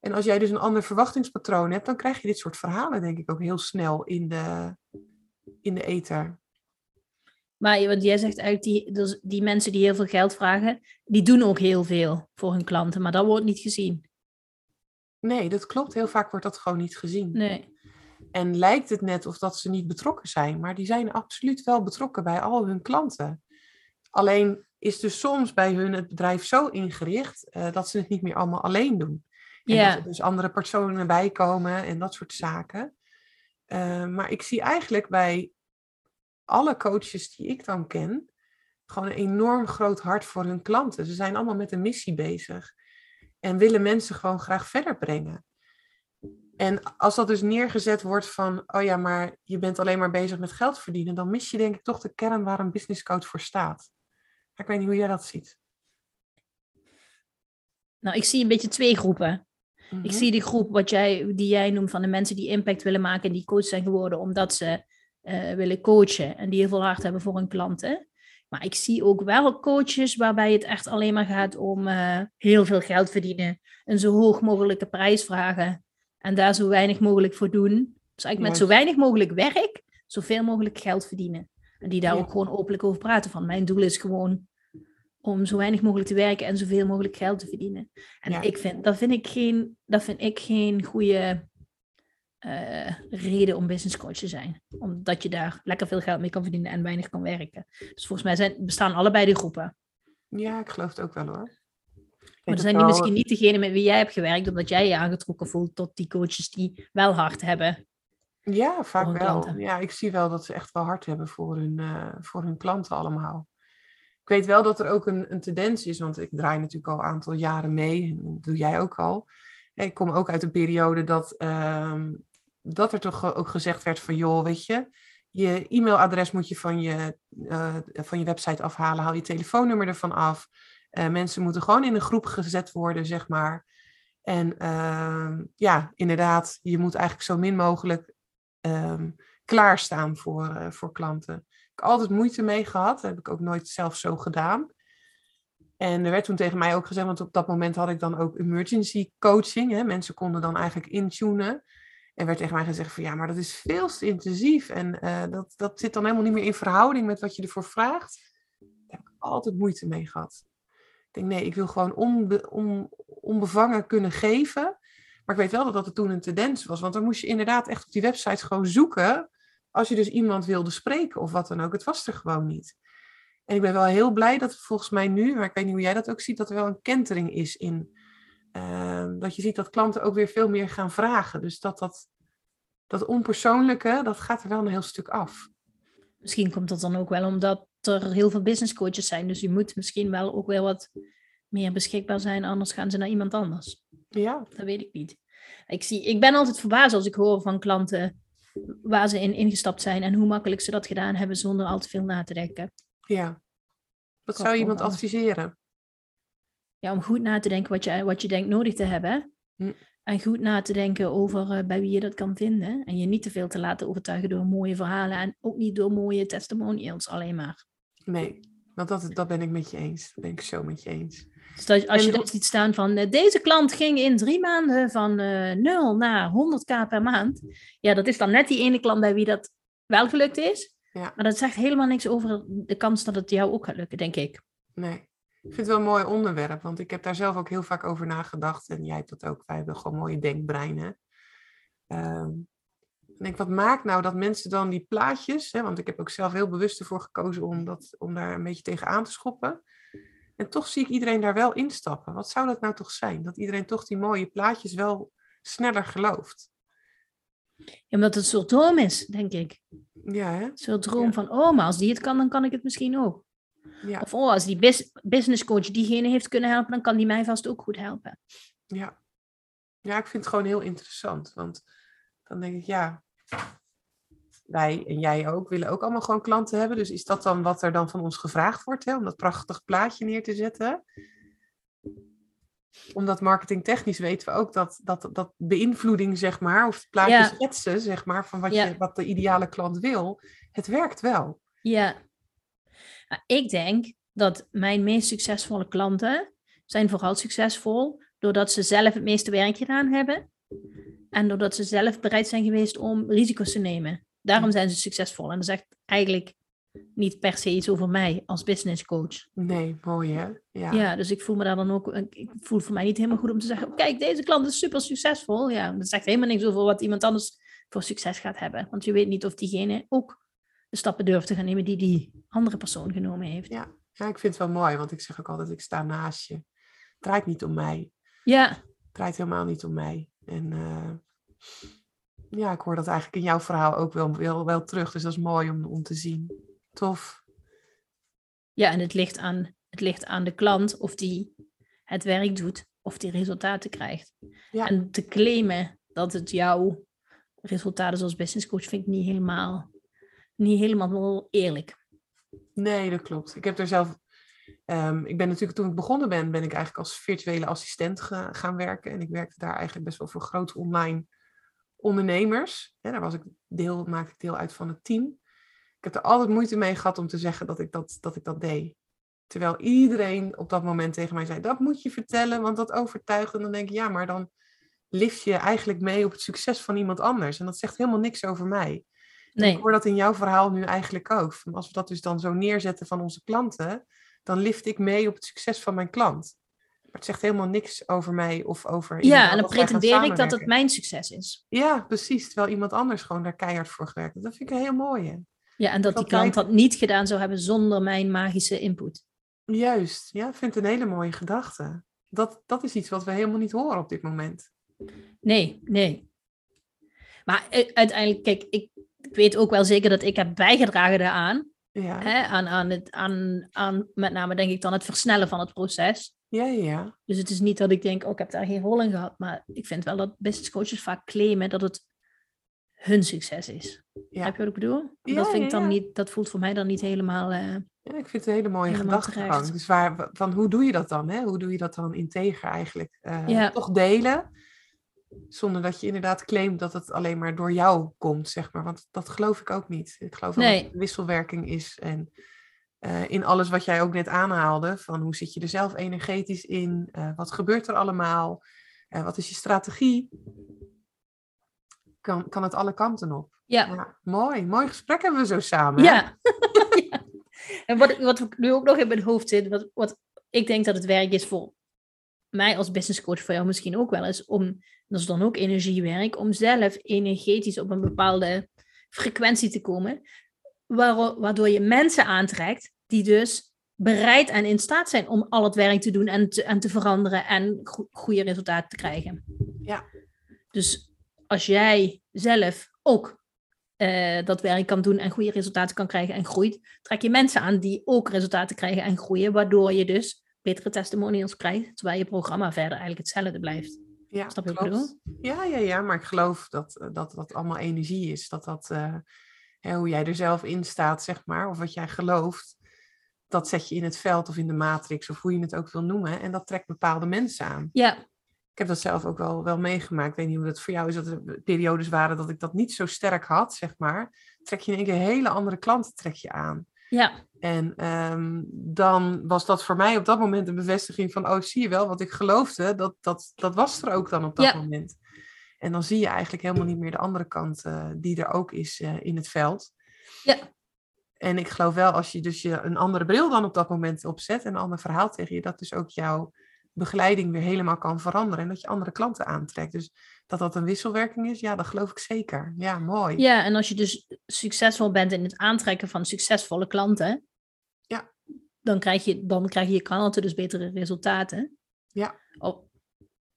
Speaker 1: En als jij dus een ander verwachtingspatroon hebt, dan krijg je dit soort verhalen, denk ik, ook heel snel in de, in de ether.
Speaker 2: Maar want jij zegt eigenlijk, die, dus die mensen die heel veel geld vragen, die doen ook heel veel voor hun klanten, maar dat wordt niet gezien.
Speaker 1: Nee, dat klopt. Heel vaak wordt dat gewoon niet gezien.
Speaker 2: Nee.
Speaker 1: En lijkt het net of dat ze niet betrokken zijn, maar die zijn absoluut wel betrokken bij al hun klanten. Alleen is dus soms bij hun het bedrijf zo ingericht uh, dat ze het niet meer allemaal alleen doen. En dat er dus andere personen bij komen en dat soort zaken. Uh, maar ik zie eigenlijk bij alle coaches die ik dan ken, gewoon een enorm groot hart voor hun klanten. Ze zijn allemaal met een missie bezig en willen mensen gewoon graag verder brengen. En als dat dus neergezet wordt van, oh ja, maar je bent alleen maar bezig met geld verdienen, dan mis je denk ik toch de kern waar een business coach voor staat. Ik weet niet hoe jij dat ziet.
Speaker 2: Nou, ik zie een beetje twee groepen.
Speaker 1: Mhm.
Speaker 2: Ik zie die groep wat jij, die jij noemt van de mensen die impact willen maken en die coach zijn geworden omdat ze uh, willen coachen en die heel veel hard hebben voor hun klanten. Maar ik zie ook wel coaches waarbij het echt alleen maar gaat om uh, heel veel geld verdienen, een zo hoog mogelijke prijs vragen en daar zo weinig mogelijk voor doen. Dus eigenlijk met zo weinig mogelijk werk, zoveel mogelijk geld verdienen. En die daar
Speaker 1: Ja.
Speaker 2: ook gewoon openlijk over praten van mijn doel is gewoon om zo weinig mogelijk te werken en zoveel mogelijk geld te verdienen. En
Speaker 1: Ja.
Speaker 2: ik vind, dat vind ik geen, dat vind ik geen goede eh, reden om business coach te zijn. Omdat je daar lekker veel geld mee kan verdienen en weinig kan werken. Dus volgens mij zijn, bestaan allebei die groepen.
Speaker 1: Ja, ik geloof het ook wel hoor.
Speaker 2: Maar
Speaker 1: ook
Speaker 2: zijn die misschien niet degene met wie jij hebt gewerkt, omdat jij je aangetrokken voelt tot die coaches die wel hard hebben.
Speaker 1: Ja, vaak wel.
Speaker 2: klanten.
Speaker 1: Ja, ik zie wel dat ze echt wel hard hebben voor hun, eh, voor hun klanten allemaal. Ik weet wel dat er ook een, een tendens is, want ik draai natuurlijk al een aantal jaren mee. En dat doe jij ook al. Ik kom ook uit een periode dat, ehm, dat er toch ook gezegd werd van, joh, weet je, je e-mailadres moet je van je, eh, van je website afhalen, haal je telefoonnummer ervan af. Eh, mensen moeten gewoon in een groep gezet worden, zeg maar. En ehm, ja, inderdaad, je moet eigenlijk zo min mogelijk ehm, klaarstaan voor, eh, voor klanten. Ik heb altijd moeite mee gehad. Dat heb ik ook nooit zelf zo gedaan. En er werd toen tegen mij ook gezegd, want op dat moment had ik dan ook emergency coaching. Hè? Mensen konden dan eigenlijk intunen. En werd tegen mij gezegd van ja, maar dat is veel te intensief. En eh, dat, dat zit dan helemaal niet meer in verhouding met wat je ervoor vraagt. Daar heb ik altijd moeite mee gehad. Ik denk nee, ik wil gewoon onbe, on, onbevangen kunnen geven. Maar ik weet wel dat dat er toen een tendens was. Want dan moest je inderdaad echt op die websites gewoon zoeken. Als je dus iemand wilde spreken of wat dan ook. Het was er gewoon niet. En ik ben wel heel blij dat volgens mij nu, maar ik weet niet hoe jij dat ook ziet, dat er wel een kentering is in. eh, dat je ziet dat klanten ook weer veel meer gaan vragen. Dus dat dat, dat onpersoonlijke, dat gaat er wel een heel stuk af.
Speaker 2: Misschien komt dat dan ook wel omdat er heel veel business coaches zijn. Dus je moet misschien wel ook wel wat meer beschikbaar zijn, anders gaan ze naar iemand anders.
Speaker 1: Ja,
Speaker 2: Dat weet ik niet. Ik, zie, ik ben altijd verbaasd als ik hoor van klanten waar ze in ingestapt zijn en hoe makkelijk ze dat gedaan hebben zonder al te veel na te denken.
Speaker 1: Ja. Wat zou je iemand adviseren?
Speaker 2: Ja, om goed na te denken wat je, wat je denkt nodig te hebben.
Speaker 1: Hm.
Speaker 2: En goed na te denken over eh, bij wie je dat kan vinden. En je niet te veel te laten overtuigen door mooie verhalen en ook niet door mooie testimonials alleen maar.
Speaker 1: Nee, Want dat, dat ben ik met je eens. Dat ben ik zo met je eens.
Speaker 2: Dus dat, als je dan ziet staan van eh, deze klant ging in drie maanden van eh 0 naar 100k per maand. Ja, dat is dan net die ene klant bij wie dat wel gelukt is.
Speaker 1: Ja.
Speaker 2: Maar dat zegt helemaal niks over de kans dat het jou ook gaat lukken, denk ik.
Speaker 1: Nee. Ik vind het wel een mooi onderwerp, want ik heb daar zelf ook heel vaak over nagedacht. En jij hebt dat ook. Wij hebben gewoon mooie denkbreinen. Ehm, ik denk, wat maakt nou dat mensen dan die plaatjes, hè, want ik heb ook zelf heel bewust ervoor gekozen om, dat, om daar een beetje tegen aan te schoppen. En toch zie ik iedereen daar wel instappen. Wat zou dat nou toch zijn? Dat iedereen toch die mooie plaatjes wel sneller gelooft.
Speaker 2: Ja, omdat het een soort droom is, denk ik.
Speaker 1: Ja, hè?
Speaker 2: Een soort droom
Speaker 1: Ja.
Speaker 2: van, oh, maar als die het kan, dan kan ik het misschien ook.
Speaker 1: Ja,
Speaker 2: Of oh, als die bus business coach diegene heeft kunnen helpen, dan kan die mij vast ook goed helpen.
Speaker 1: ja. Ja, ik vind het gewoon heel interessant. Want dan denk ik, ja, wij en jij ook willen ook allemaal gewoon klanten hebben. Dus is dat dan wat er dan van ons gevraagd wordt, hè? om dat prachtig plaatje neer te zetten? Omdat marketingtechnisch weten we ook dat, dat, dat beïnvloeding, zeg maar, of het plaatje
Speaker 2: Ja.
Speaker 1: schetsen, zeg maar, van wat,
Speaker 2: Ja.
Speaker 1: je, wat de ideale klant wil, het werkt wel.
Speaker 2: Ja. Maar ik denk dat mijn meest succesvolle klanten zijn vooral succesvol doordat ze zelf het meeste werk gedaan hebben. En doordat ze zelf bereid zijn geweest om risico's te nemen. Daarom zijn ze succesvol. En dat zegt eigenlijk niet per se iets over mij als business coach.
Speaker 1: Nee, mooi hè? Ja.
Speaker 2: Ja, dus ik voel me daar dan ook. Ik voel voor mij niet helemaal goed om te zeggen: kijk, deze klant is super succesvol. Ja, dat zegt helemaal niks over wat iemand anders voor succes gaat hebben. Want je weet niet of diegene ook de stappen durft te gaan nemen die die andere persoon genomen heeft.
Speaker 1: Ja. ja, ik vind het wel mooi, want ik zeg ook altijd, ik sta naast je. Het draait niet om mij.
Speaker 2: Ja,
Speaker 1: Het draait helemaal niet om mij. En eh, ja, ik hoor dat eigenlijk in jouw verhaal ook wel, wel, wel terug. Dus dat is mooi om, om te zien. Tof.
Speaker 2: ja en het ligt, aan, het ligt aan de klant of die het werk doet of die resultaten krijgt.
Speaker 1: Ja.
Speaker 2: En te claimen dat het jouw resultaten is als business coach vind ik niet helemaal, niet helemaal eerlijk.
Speaker 1: Nee, dat klopt. Ik heb er zelf. ehm, ik ben natuurlijk toen ik begonnen ben, ben ik eigenlijk als virtuele assistent ga- gaan werken. En ik werkte daar eigenlijk best wel voor grote online ondernemers. Ja, daar was ik deel, maakte ik deel uit van het team. Ik heb er altijd moeite mee gehad om te zeggen dat ik dat, dat, ik dat deed. Terwijl iedereen op dat moment tegen mij zei: dat moet je vertellen, want dat overtuigt. En dan denk ik: ja, maar dan lift je eigenlijk mee op het succes van iemand anders. En dat zegt helemaal niks over mij.
Speaker 2: Nee,
Speaker 1: Ik hoor dat in jouw verhaal nu eigenlijk ook. Van Als we dat dus dan zo neerzetten van onze klanten, dan lift ik mee op het succes van mijn klant. Maar het zegt helemaal niks over mij of over.
Speaker 2: ja, en dan pretendeer ik dat het mijn succes is.
Speaker 1: Ja, precies. Terwijl iemand anders gewoon daar keihard voor gewerkt heeft. Dat vind ik een heel mooie.
Speaker 2: Ja, en dat die klant dat niet gedaan zou hebben zonder mijn magische input.
Speaker 1: Juist. Ja, ik vind het een hele mooie gedachte. Dat, dat is iets wat we helemaal niet horen op dit moment.
Speaker 2: Nee, nee. Maar u- uiteindelijk, kijk, ik, ik weet ook wel zeker dat ik heb bijgedragen daaraan.
Speaker 1: Ja,
Speaker 2: Hè, aan, aan, het, aan, aan met name denk ik dan het versnellen van het proces.
Speaker 1: ja, ja. ja.
Speaker 2: Dus het is niet dat ik denk, oh, ik heb daar geen rol in gehad. Maar ik vind wel dat business coaches vaak claimen dat het hun succes is.
Speaker 1: Ja.
Speaker 2: Heb je wat ik bedoel?
Speaker 1: Ja,
Speaker 2: dat, vind ik dan niet, dat voelt voor mij dan niet helemaal... eh,
Speaker 1: Ja, ik vind het een hele mooie gedachtegang. Dus waar, van hoe doe je dat dan? Hè? Hoe doe je dat dan integer eigenlijk? Eh. Toch delen, zonder dat je inderdaad claimt dat het alleen maar door jou komt, zeg maar. Want dat geloof ik ook niet. Ik geloof
Speaker 2: Nee.
Speaker 1: dat het een wisselwerking is. En eh, in alles wat jij ook net aanhaalde, van hoe zit je er zelf energetisch in? Wat gebeurt er allemaal? Wat is je strategie? Kan, kan het alle kanten op.
Speaker 2: ja,
Speaker 1: Ja, mooi. Mooi gesprek hebben we zo samen.
Speaker 2: Ja. Ja. En wat, ik- wat nu ook nog in mijn hoofd zit, wat, wat ik denk dat het werk is voor mij als business coach, voor jou misschien ook wel eens, om, dat is dan ook energiewerk, om zelf energetisch op een bepaalde frequentie te komen, waardoor je mensen aantrekt die dus bereid en in staat zijn om al het werk te doen en te, en te veranderen en go- goede resultaten te krijgen.
Speaker 1: Ja.
Speaker 2: Dus als jij zelf ook eh, dat werk kan doen en goede resultaten kan krijgen en groeit, trek je mensen aan die ook resultaten krijgen en groeien, waardoor je dus betere testimonials krijgt, terwijl je programma verder eigenlijk hetzelfde blijft.
Speaker 1: Ja,
Speaker 2: Snap je wat ik
Speaker 1: klopt. Ja, ja, ja, maar ik geloof dat eh, dat, dat allemaal energie is. Dat dat, eh, hè, hoe jij er zelf in staat, zeg maar, of wat jij gelooft, dat zet je in het veld of in de matrix, of hoe je het ook wil noemen. En dat trekt bepaalde mensen aan.
Speaker 2: Ja,
Speaker 1: Ik heb dat zelf ook wel, wel meegemaakt. Ik weet niet hoe dat voor jou is, dat er periodes waren dat ik dat niet zo sterk had, zeg maar. Trek je in één keer hele andere klanten trek je aan.
Speaker 2: Ja.
Speaker 1: En ehm, dan was dat voor mij op dat moment een bevestiging van, oh zie je wel, wat ik geloofde, dat, dat, dat was er ook dan op dat
Speaker 2: Ja.
Speaker 1: moment. En dan zie je eigenlijk helemaal niet meer de andere kant eh, die er ook is eh, in het veld.
Speaker 2: Ja.
Speaker 1: En ik geloof wel, als je dus je een andere bril dan op dat moment opzet en een ander verhaal tegen je, dat dus ook jouw begeleiding weer helemaal kan veranderen en dat je andere klanten aantrekt. Dus dat dat een wisselwerking is, ja, dat geloof ik zeker. Ja, mooi.
Speaker 2: Ja, en als je dus succesvol bent in het aantrekken van succesvolle klanten,
Speaker 1: Ja.
Speaker 2: dan krijg je, dan krijg je klanten dus betere resultaten.
Speaker 1: Ja.
Speaker 2: Oh,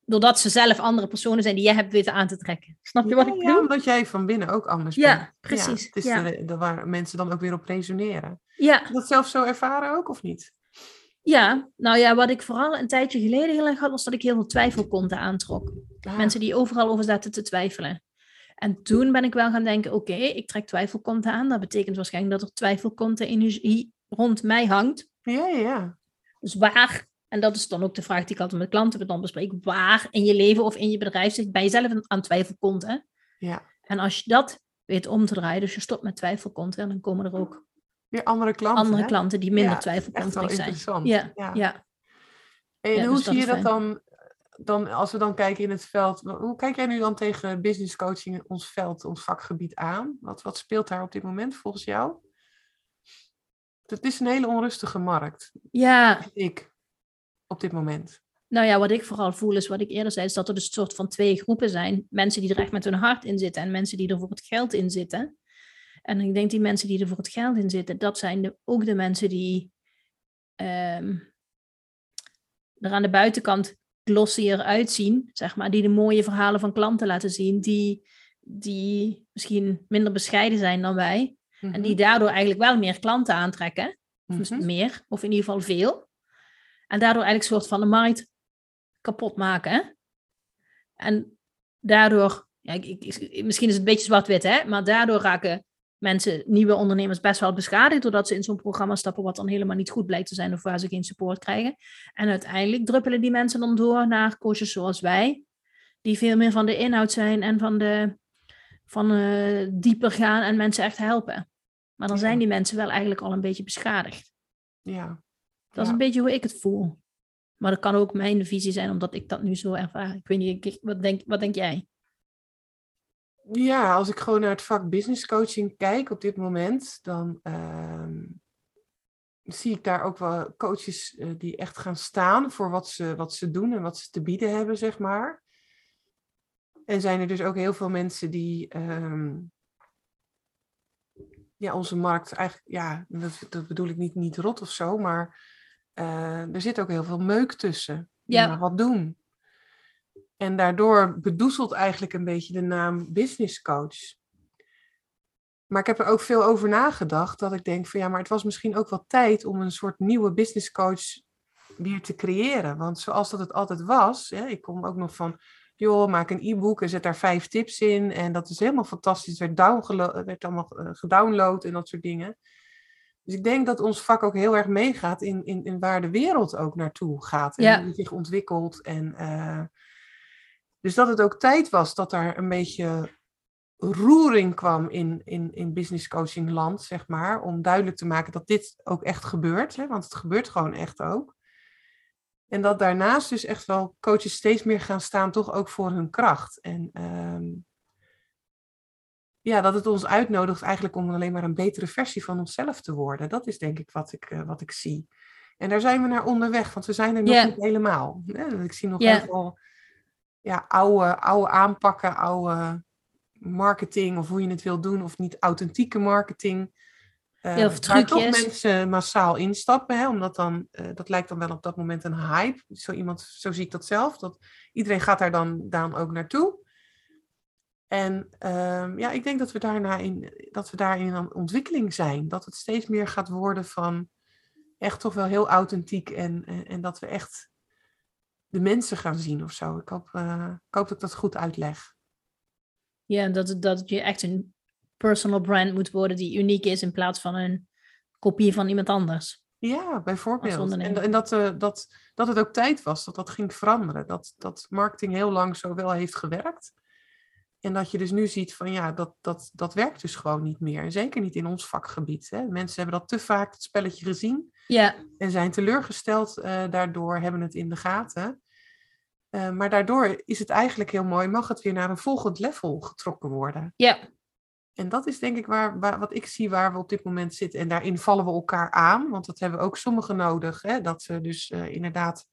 Speaker 2: doordat ze zelf andere personen zijn die jij hebt weten aan te trekken. Snap je wat ik
Speaker 1: ja,
Speaker 2: bedoel?
Speaker 1: omdat jij van binnen ook anders
Speaker 2: Ja,
Speaker 1: bent.
Speaker 2: precies,
Speaker 1: het is
Speaker 2: ja.
Speaker 1: de- de- waar mensen dan ook weer op resoneren.
Speaker 2: Ja,
Speaker 1: Heb je dat zelf zo ervaren ook, of niet?
Speaker 2: Ja, nou ja, wat ik vooral een tijdje geleden heel erg had, was dat ik heel veel twijfelkonten aantrok.
Speaker 1: Ah,
Speaker 2: Mensen die overal over zaten te twijfelen. En toen ben ik wel gaan denken, oké, ik trek twijfelkonten aan. Dat betekent waarschijnlijk dat er twijfelkonten-energie rond mij hangt.
Speaker 1: Ja, ja, ja.
Speaker 2: Dus waar, en dat is dan ook de vraag die ik altijd met klanten dan bespreek, waar in je leven of in je bedrijf zit bij jezelf aan twijfelkonten?
Speaker 1: Ja.
Speaker 2: En als je dat weet om te draaien, dus je stopt met twijfelkonten, dan komen er ook
Speaker 1: Weer andere klanten.
Speaker 2: andere
Speaker 1: hè?
Speaker 2: klanten die minder
Speaker 1: Ja,
Speaker 2: zijn.
Speaker 1: interessant.
Speaker 2: Ja,
Speaker 1: ja.
Speaker 2: ja.
Speaker 1: En
Speaker 2: Ja,
Speaker 1: hoe
Speaker 2: dus
Speaker 1: zie je dat dan, dan, als we dan kijken in het veld, hoe kijk jij nu dan tegen business coaching, ons veld, ons vakgebied aan? Wat, wat speelt daar op dit moment volgens jou? Het is een hele onrustige markt,
Speaker 2: ja,
Speaker 1: ik, op dit moment.
Speaker 2: Nou ja, wat ik vooral voel is wat ik eerder zei, is dat er dus een soort van twee groepen zijn. Mensen die er echt met hun hart in zitten en mensen die er voor het geld in zitten. En ik denk die mensen die er voor het geld in zitten, dat zijn de, ook de mensen die ehm, er aan de buitenkant glossier uitzien, zeg maar. Die de mooie verhalen van klanten laten zien, die, die misschien minder bescheiden zijn dan wij. En die daardoor eigenlijk wel meer klanten aantrekken. Of
Speaker 1: Mhm.
Speaker 2: meer, of in ieder geval veel. En daardoor eigenlijk een soort van de markt kapot maken. hè. En daardoor, ja, ik, ik- misschien is het een beetje zwart-wit, hè, maar daardoor raken mensen, nieuwe ondernemers, best wel beschadigd. Doordat ze in zo'n programma stappen, wat dan helemaal niet goed blijkt te zijn of waar ze geen support krijgen. En uiteindelijk druppelen die mensen dan door naar coaches zoals wij, die veel meer van de inhoud zijn en van de van eh, dieper gaan en mensen echt helpen. Maar dan
Speaker 1: Ja.
Speaker 2: zijn die mensen wel eigenlijk al een beetje beschadigd.
Speaker 1: Ja.
Speaker 2: Dat is een beetje hoe ik het voel. Maar dat kan ook mijn visie zijn, omdat ik dat nu zo ervaar. Ik weet niet, wat denk, wat denk jij?
Speaker 1: Ja, als ik gewoon naar het vak business coaching kijk op dit moment, dan ehm, zie ik daar ook wel coaches eh, die echt gaan staan voor wat ze, wat ze doen en wat ze te bieden hebben, zeg maar. En zijn er dus ook heel veel mensen die ehm, ja, onze markt eigenlijk, ja, dat, dat bedoel ik niet, niet rot of zo, maar eh, er zit ook heel veel meuk tussen.
Speaker 2: Ja.
Speaker 1: maar wat doen. En daardoor bedoezelt eigenlijk een beetje de naam business coach. Maar ik heb er ook veel over nagedacht. Dat ik denk van ja, maar het was misschien ook wel tijd om een soort nieuwe business coach weer te creëren. Want zoals dat het altijd was, hè, ik kom ook nog van, joh, maak een e-book en zet daar vijf tips in. En dat is helemaal fantastisch. Het werd, werd allemaal eh, gedownload en dat soort dingen. Dus ik denk dat ons vak ook heel erg meegaat in, in, in waar de wereld ook naartoe gaat. En
Speaker 2: Ja.
Speaker 1: hoe die zich ontwikkelt. En, eh, dus dat het ook tijd was dat daar een beetje roering kwam in, in, in business coaching land, zeg maar. Om duidelijk te maken dat dit ook echt gebeurt. Hè, want het gebeurt gewoon echt ook. En dat daarnaast dus echt wel coaches steeds meer gaan staan, toch ook voor hun kracht. En ehm, ja, dat het ons uitnodigt eigenlijk om alleen maar een betere versie van onszelf te worden. Dat is denk ik wat ik, eh, wat ik zie. En daar zijn we naar onderweg, want we zijn er nog niet helemaal. Hè? Ik zie nog
Speaker 2: Ja.
Speaker 1: heel veel ja, oude, oude aanpakken, oude marketing, of hoe je het wil doen, of niet authentieke marketing.
Speaker 2: Heel veel
Speaker 1: waar toch mensen massaal instappen, hè? omdat dan, eh, dat lijkt dan wel op dat moment een hype. Zo, iemand, zo zie ik dat zelf, dat iedereen gaat daar dan, dan ook naartoe. En ehm, ja, ik denk dat we, daarna in, dat we daarin aan ontwikkeling zijn. Dat het steeds meer gaat worden van echt toch wel heel authentiek en, en, en dat we echt de mensen gaan zien of zo. Ik hoop, eh, ik hoop dat ik dat goed uitleg.
Speaker 2: Ja, dat, dat je echt een personal brand moet worden die uniek is in plaats van een kopie van iemand anders.
Speaker 1: Ja, bijvoorbeeld. En, en dat, eh, dat, dat het ook tijd was dat dat ging veranderen. Dat, dat marketing heel lang zo wel heeft gewerkt. En dat je dus nu ziet van ja, dat, dat, dat werkt dus gewoon niet meer. En zeker niet in ons vakgebied. Hè. Mensen hebben dat te vaak het spelletje gezien.
Speaker 2: Ja.
Speaker 1: En zijn teleurgesteld uh, daardoor, hebben het in de gaten. Uh, maar daardoor is het eigenlijk heel mooi, mag het weer naar een volgend level getrokken worden.
Speaker 2: Ja.
Speaker 1: En dat is denk ik waar, waar, wat ik zie waar we op dit moment zitten. En daarin vallen we elkaar aan, want dat hebben ook sommigen nodig. Hè, dat ze dus uh, inderdaad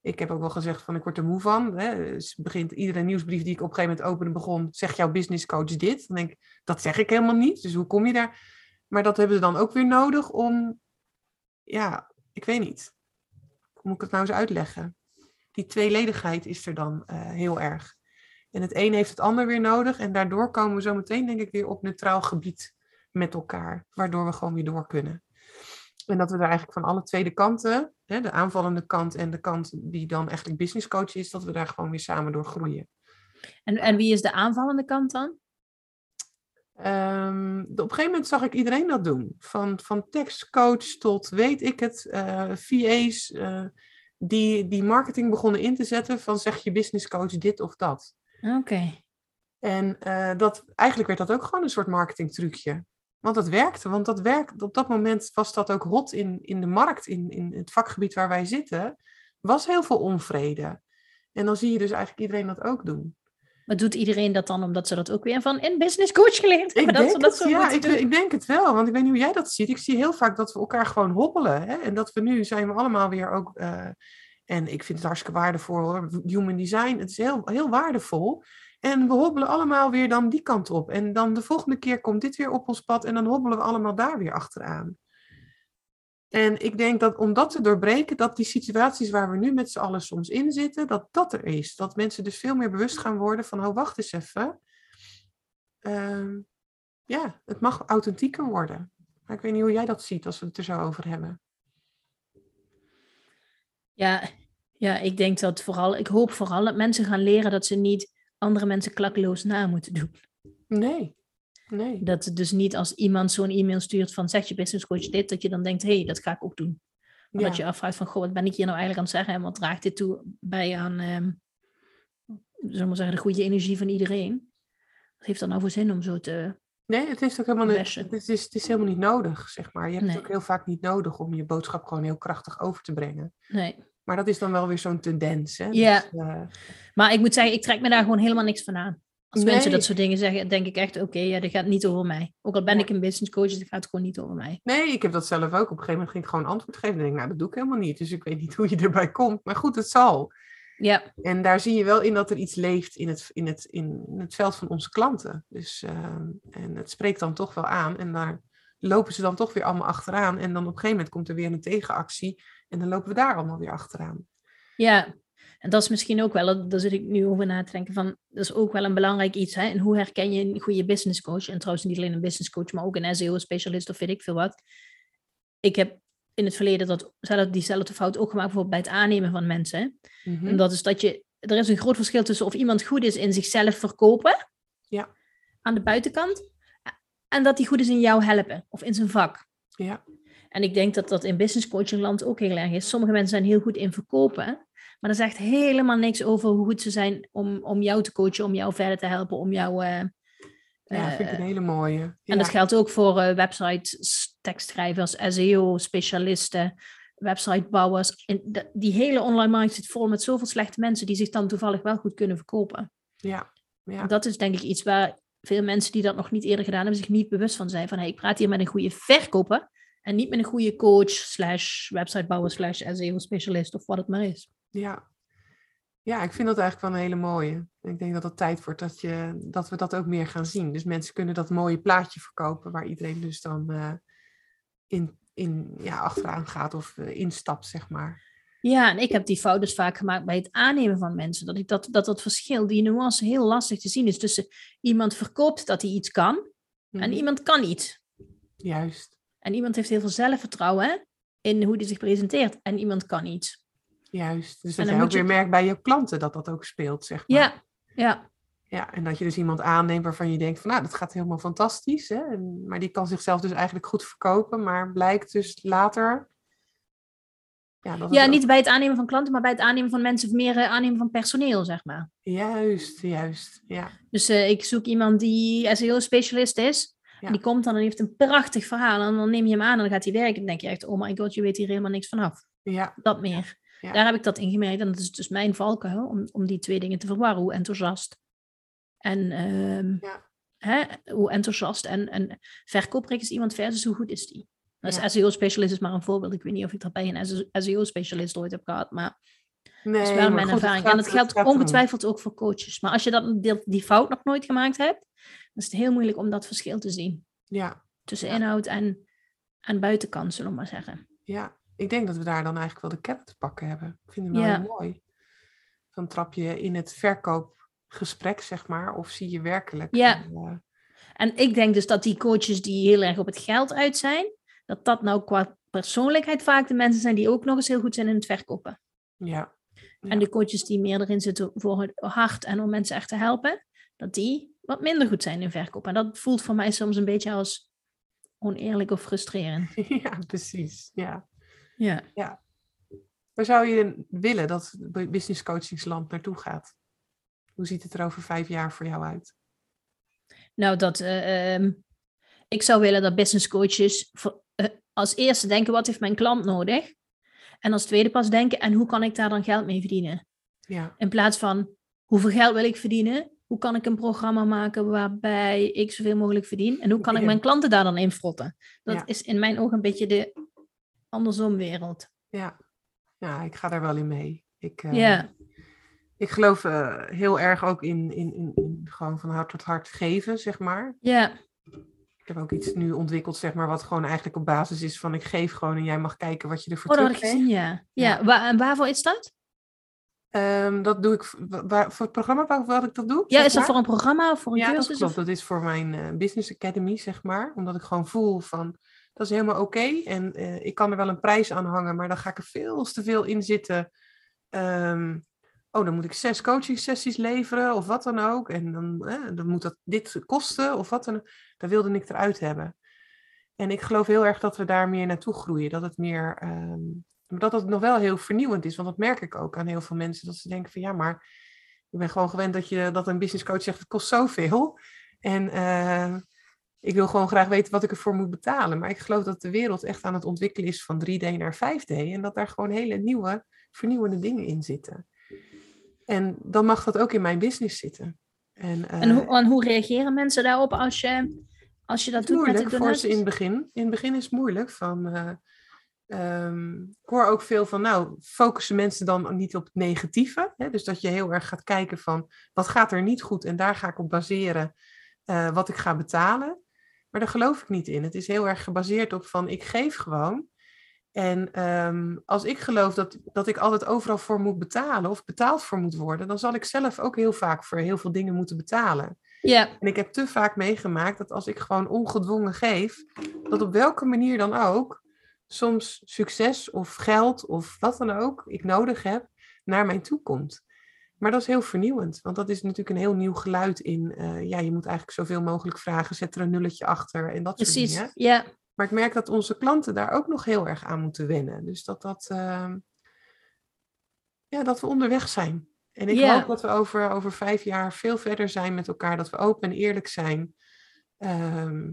Speaker 1: ik heb ook wel gezegd van ik word er moe van. Hè. Dus begint iedere nieuwsbrief die ik op een gegeven moment openen begon, zegt jouw business coach dit? Dan denk ik, dat zeg ik helemaal niet. Dus hoe kom je daar? Maar dat hebben ze dan ook weer nodig om, ja, ik weet niet. Hoe moet ik het nou eens uitleggen? Die tweeledigheid is er dan uh, heel erg. En het een heeft het ander weer nodig. En daardoor komen we zo meteen, denk ik, weer op neutraal gebied met elkaar. Waardoor we gewoon weer door kunnen. En dat we er eigenlijk van alle twee de kanten, hè, de aanvallende kant en de kant die dan eigenlijk business coach is, dat we daar gewoon weer samen door groeien.
Speaker 2: En, en wie is de aanvallende kant dan?
Speaker 1: Um, op een gegeven moment zag ik iedereen dat doen. Van, van tekstcoach tot weet ik het, uh, VA's, uh, die, die marketing begonnen in te zetten van zeg je business coach dit of dat.
Speaker 2: Oké. Okay.
Speaker 1: En uh, dat, eigenlijk werd dat ook gewoon een soort marketing trucje. Want dat werkte, want dat werkt, op dat moment was dat ook hot in, in de markt, in, in het vakgebied waar wij zitten, was heel veel onvrede. En dan zie je dus eigenlijk iedereen dat ook doen.
Speaker 2: Maar doet iedereen dat dan omdat ze dat ook weer van in business coach geleerd
Speaker 1: hebben?
Speaker 2: Ik,
Speaker 1: denk, dat het, ja, ik, ik, denk het wel, want ik weet niet hoe jij dat ziet. Ik zie heel vaak dat we elkaar gewoon hobbelen. Hè? En dat we nu zijn we allemaal weer ook... Uh, en ik vind het hartstikke waardevol hoor. Human design, het is heel, heel waardevol. En we hobbelen allemaal weer dan die kant op. En dan de volgende keer komt dit weer op ons pad en dan hobbelen we allemaal daar weer achteraan. En ik denk dat om dat te doorbreken, dat die situaties waar we nu met z'n allen soms in zitten, dat dat er is. Dat mensen dus veel meer bewust gaan worden van, oh wacht eens even. Uh, ja, het mag authentieker worden. Maar ik weet niet hoe jij dat ziet als we het er zo over hebben.
Speaker 2: Ja, ja, ik denk dat vooral, ik hoop vooral dat mensen gaan leren dat ze niet andere mensen klakkeloos na moeten doen.
Speaker 1: Nee. Nee.
Speaker 2: Dat het dus niet als iemand zo'n e-mail stuurt van zeg je business coach dit, dat je dan denkt, hé, hey, dat ga ik ook doen. Maar ja. dat je afvraagt van, goh, wat ben ik hier nou eigenlijk aan het zeggen en wat draagt dit toe bij aan, um, zullen we zeggen, de goede energie van iedereen? Wat heeft dat nou voor zin om zo te...
Speaker 1: Nee, het is ook helemaal niet, het is, het is helemaal niet nodig, zeg maar. Je hebt
Speaker 2: Nee.
Speaker 1: het ook heel vaak niet nodig om je boodschap gewoon heel krachtig over te brengen.
Speaker 2: Nee.
Speaker 1: Maar dat is dan wel weer zo'n tendens, hè?
Speaker 2: Ja.
Speaker 1: Dus, eh,
Speaker 2: Maar ik moet zeggen, ik trek me daar gewoon helemaal niks van aan. Als mensen dat soort dingen zeggen, denk ik echt, oké, ja, dat gaat niet over mij. Ook al ben
Speaker 1: Ja.
Speaker 2: ik een business coach, dat gaat gewoon niet over mij.
Speaker 1: Nee, ik heb dat zelf ook. Op een gegeven moment ging ik gewoon antwoord geven. En denk ik, nou, dat doe ik helemaal niet. Dus ik weet niet hoe je erbij komt. Maar goed, het zal.
Speaker 2: Ja,
Speaker 1: En daar zie je wel in dat er iets leeft in het, in het, in het veld van onze klanten. Dus, ehm, en het spreekt dan toch wel aan. En daar lopen ze dan toch weer allemaal achteraan. En dan op een gegeven moment komt er weer een tegenactie. En dan lopen we daar allemaal weer achteraan.
Speaker 2: ja. En dat is misschien ook wel, daar zit ik nu over na te denken, van, dat is ook wel een belangrijk iets. Hè? En hoe herken je een goede business coach? En trouwens niet alleen een business coach, maar ook een SEO-specialist of weet ik veel wat. Ik heb in het verleden dat, zelf- diezelfde fout ook gemaakt, bijvoorbeeld bij het aannemen van mensen.
Speaker 1: Mhm.
Speaker 2: En dat is dat je, er is een groot verschil tussen of iemand goed is in zichzelf verkopen,
Speaker 1: Ja.
Speaker 2: aan de buitenkant, en dat hij goed is in jou helpen of in zijn vak.
Speaker 1: Ja,
Speaker 2: En ik denk dat dat in business coaching land ook heel erg is. Sommige mensen zijn heel goed in verkopen, maar dat zegt helemaal niks over hoe goed ze zijn om, om jou te coachen, om jou verder te helpen, om jou. eh,
Speaker 1: ja vind ik
Speaker 2: eh,
Speaker 1: een hele mooie. Ja.
Speaker 2: en dat geldt ook voor eh websites, tekstschrijvers, SEO-specialisten, websitebouwers. En de- die hele online markt zit vol met zoveel slechte mensen die zich dan toevallig wel goed kunnen verkopen.
Speaker 1: ja, ja.
Speaker 2: Dat is denk ik iets waar veel mensen die dat nog niet eerder gedaan hebben, zich niet bewust van zijn. Van hey, ik praat hier met een goede verkoper en niet met een goede coach, slash websitebouwer, slash SEO-specialist of wat het maar is.
Speaker 1: Ja. ja, ik vind dat eigenlijk wel een hele mooie. Ik denk dat het tijd wordt dat, je, dat we dat ook meer gaan zien. Dus mensen kunnen dat mooie plaatje verkopen waar iedereen dus dan eh, in, in, ja, achteraan gaat of eh, instapt, zeg maar.
Speaker 2: Ja, en ik heb die fout dus vaak gemaakt bij het aannemen van mensen. Dat ik dat, dat, dat verschil, die nuance heel lastig te zien is tussen iemand verkoopt dat hij iets kan en
Speaker 1: Mhm.
Speaker 2: iemand kan iets.
Speaker 1: Juist,
Speaker 2: En iemand heeft heel veel zelfvertrouwen in hoe hij zich presenteert en iemand kan iets.
Speaker 1: Juist. Dus dat jij ook
Speaker 2: je-
Speaker 1: weer merkt bij je klanten dat dat ook speelt, zeg maar.
Speaker 2: Ja, ja,
Speaker 1: Ja, en dat je dus iemand aanneemt waarvan je denkt van, nou, dat gaat helemaal fantastisch. Hè? En, maar die kan zichzelf dus eigenlijk goed verkopen, maar blijkt dus later Ja, dat
Speaker 2: Ja, niet bij het aannemen van klanten, maar bij het aannemen van mensen, of meer eh, aannemen van personeel, zeg maar.
Speaker 1: Juist, juist. Ja,
Speaker 2: Dus eh, ik zoek iemand die SEO-specialist is.
Speaker 1: Ja.
Speaker 2: En die komt dan en heeft een prachtig verhaal. En dan neem je hem aan en dan gaat hij werken. En dan denk je echt, oh my god, je weet hier helemaal niks vanaf.
Speaker 1: ja,
Speaker 2: Dat meer.
Speaker 1: Ja.
Speaker 2: Daar heb ik dat in gemerkt. En dat is dus mijn valkuil, om, om die twee dingen te verwarren. Hoe enthousiast en ehm,
Speaker 1: Ja.
Speaker 2: hè, hoe enthousiast en, en verkooprecht is iemand versus hoe goed is die. Dus
Speaker 1: Ja.
Speaker 2: SEO-specialist is maar een voorbeeld. Ik weet niet of ik dat bij een SEO-specialist ooit heb gehad, maar
Speaker 1: nee,
Speaker 2: dat is wel mijn
Speaker 1: goed,
Speaker 2: ervaring. en dat geldt ongetwijfeld ook voor coaches. Maar als je dat, die, die fout nog nooit gemaakt hebt, dan is het heel moeilijk om dat verschil te zien
Speaker 1: Ja,
Speaker 2: tussen inhoud en, en buitenkant, zullen we maar zeggen.
Speaker 1: ja, ik denk dat we daar dan eigenlijk wel de kern te pakken hebben. Ik vind hem wel
Speaker 2: Ja.
Speaker 1: heel mooi. Dan trap je in het verkoopgesprek, zeg maar, of zie je werkelijk.
Speaker 2: Ja.
Speaker 1: eh,
Speaker 2: En ik denk dus dat die coaches die heel erg op het geld uit zijn, dat dat nou qua persoonlijkheid vaak de mensen zijn die ook nog eens heel goed zijn in het verkopen.
Speaker 1: ja. Ja.
Speaker 2: En de coaches die meer erin zitten voor het hart en om mensen echt te helpen, dat die wat minder goed zijn in verkoop. En dat voelt voor mij soms een beetje als oneerlijk of frustrerend.
Speaker 1: ja, precies. Ja.
Speaker 2: Ja.
Speaker 1: Waar zou je willen dat business coachingsland naartoe gaat? Hoe ziet het er over vijf jaar voor jou uit?
Speaker 2: Nou, dat eh, ehm, ik zou willen dat business coaches voor- eh, als eerste denken, wat heeft mijn klant nodig? En als tweede pas denken, en hoe kan ik daar dan geld mee verdienen?
Speaker 1: Ja,
Speaker 2: In plaats van, hoeveel geld wil ik verdienen? Hoe kan ik een programma maken waarbij ik zoveel mogelijk verdien? En hoe kan ik
Speaker 1: Ja.
Speaker 2: mijn klanten daar dan in frotten? Dat
Speaker 1: Ja.
Speaker 2: is in mijn ogen een beetje de andersom wereld.
Speaker 1: ja. ja, ik ga daar wel in mee. Ik, eh,
Speaker 2: Ja,
Speaker 1: ik geloof eh, heel erg ook in, in, in, in gewoon van hart tot hart geven, zeg maar.
Speaker 2: ja,
Speaker 1: Ik heb ook iets nu ontwikkeld, zeg maar, wat gewoon eigenlijk op basis is van ik geef gewoon en jij mag kijken wat je ervoor
Speaker 2: oh, dat gezien, ja. Ja,
Speaker 1: Ja.
Speaker 2: Wa- en waarvoor is dat?
Speaker 1: Ehm, dat doe ik waar, voor het programma waar, waar ik dat doe.
Speaker 2: Ja, is dat voor een programma of voor een
Speaker 1: Ja, dat
Speaker 2: cursus?
Speaker 1: klopt.
Speaker 2: of-
Speaker 1: Dat is voor mijn eh, Business Academy, zeg maar. Omdat ik gewoon voel van, dat is helemaal oké. En eh, ik kan er wel een prijs aan hangen, maar dan ga ik er veel te veel in zitten. Ehm, oh, dan moet ik zes coaching sessies leveren of wat dan ook. En dan, eh, dan moet dat dit kosten of wat dan. Daar wilde ik eruit hebben. En ik geloof heel erg dat we daar meer naartoe groeien. Dat het meer, ehm, dat het nog wel heel vernieuwend is. Want dat merk ik ook aan heel veel mensen. Dat ze denken van ja, maar ik ben gewoon gewend dat, je, dat een business coach zegt het kost zoveel. En eh, ik wil gewoon graag weten wat ik ervoor moet betalen. Maar ik geloof dat de wereld echt aan het ontwikkelen is van 3D naar 5D. En dat daar gewoon hele nieuwe, vernieuwende dingen in zitten. En dan mag dat ook in mijn business zitten. En, eh,
Speaker 2: En, hoe, en hoe reageren mensen daarop als je, als je dat doet met
Speaker 1: moeilijk
Speaker 2: de
Speaker 1: voor ze in het begin. In het begin is het moeilijk. Van, ehm, ik hoor ook veel van, nou, focussen mensen dan niet op het negatieve. Hè? Dus dat je heel erg gaat kijken van, wat gaat er niet goed? En daar ga ik op baseren eh, wat ik ga betalen. Maar daar geloof ik niet in. Het is heel erg gebaseerd op van, ik geef gewoon. En ehm, als ik geloof dat, dat ik altijd overal voor moet betalen of betaald voor moet worden, dan zal ik zelf ook heel vaak voor heel veel dingen moeten betalen.
Speaker 2: Ja,
Speaker 1: En ik heb te vaak meegemaakt dat als ik gewoon ongedwongen geef, dat op welke manier dan ook, soms succes of geld of wat dan ook ik nodig heb, naar mij toe komt. Maar dat is heel vernieuwend, want dat is natuurlijk een heel nieuw geluid in, eh, ja, je moet eigenlijk zoveel mogelijk vragen, zet er een nulletje achter en dat soort
Speaker 2: precies.
Speaker 1: dingen.
Speaker 2: Ja,
Speaker 1: Maar ik merk dat onze klanten daar ook nog heel erg aan moeten wennen. Dus dat dat, ehm, ja, dat we onderweg zijn. En ik
Speaker 2: Ja.
Speaker 1: hoop dat we over, over vijf jaar veel verder zijn met elkaar. Dat we open en eerlijk zijn. Ehm,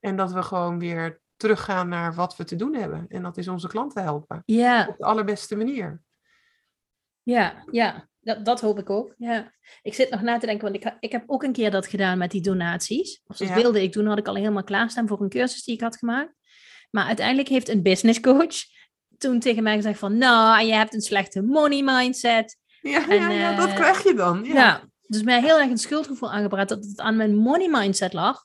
Speaker 1: en dat we gewoon weer teruggaan naar wat we te doen hebben. En dat is onze klanten helpen.
Speaker 2: ja,
Speaker 1: Op de allerbeste manier.
Speaker 2: Ja, ja. Dat, dat hoop ik ook. Ja. Ik zit nog na te denken, want ik, ik heb ook een keer dat gedaan met die donaties. Of dat
Speaker 1: Ja.
Speaker 2: wilde ik doen, had ik al helemaal klaarstaan voor een cursus die ik had gemaakt. Maar uiteindelijk heeft een business coach toen tegen mij gezegd van, nou, je hebt een slechte money mindset.
Speaker 1: Ja,
Speaker 2: En,
Speaker 1: ja, ja dat
Speaker 2: eh,
Speaker 1: krijg je dan. Ja.
Speaker 2: Ja. dus mij heel erg een schuldgevoel aangebracht dat het aan mijn money mindset lag.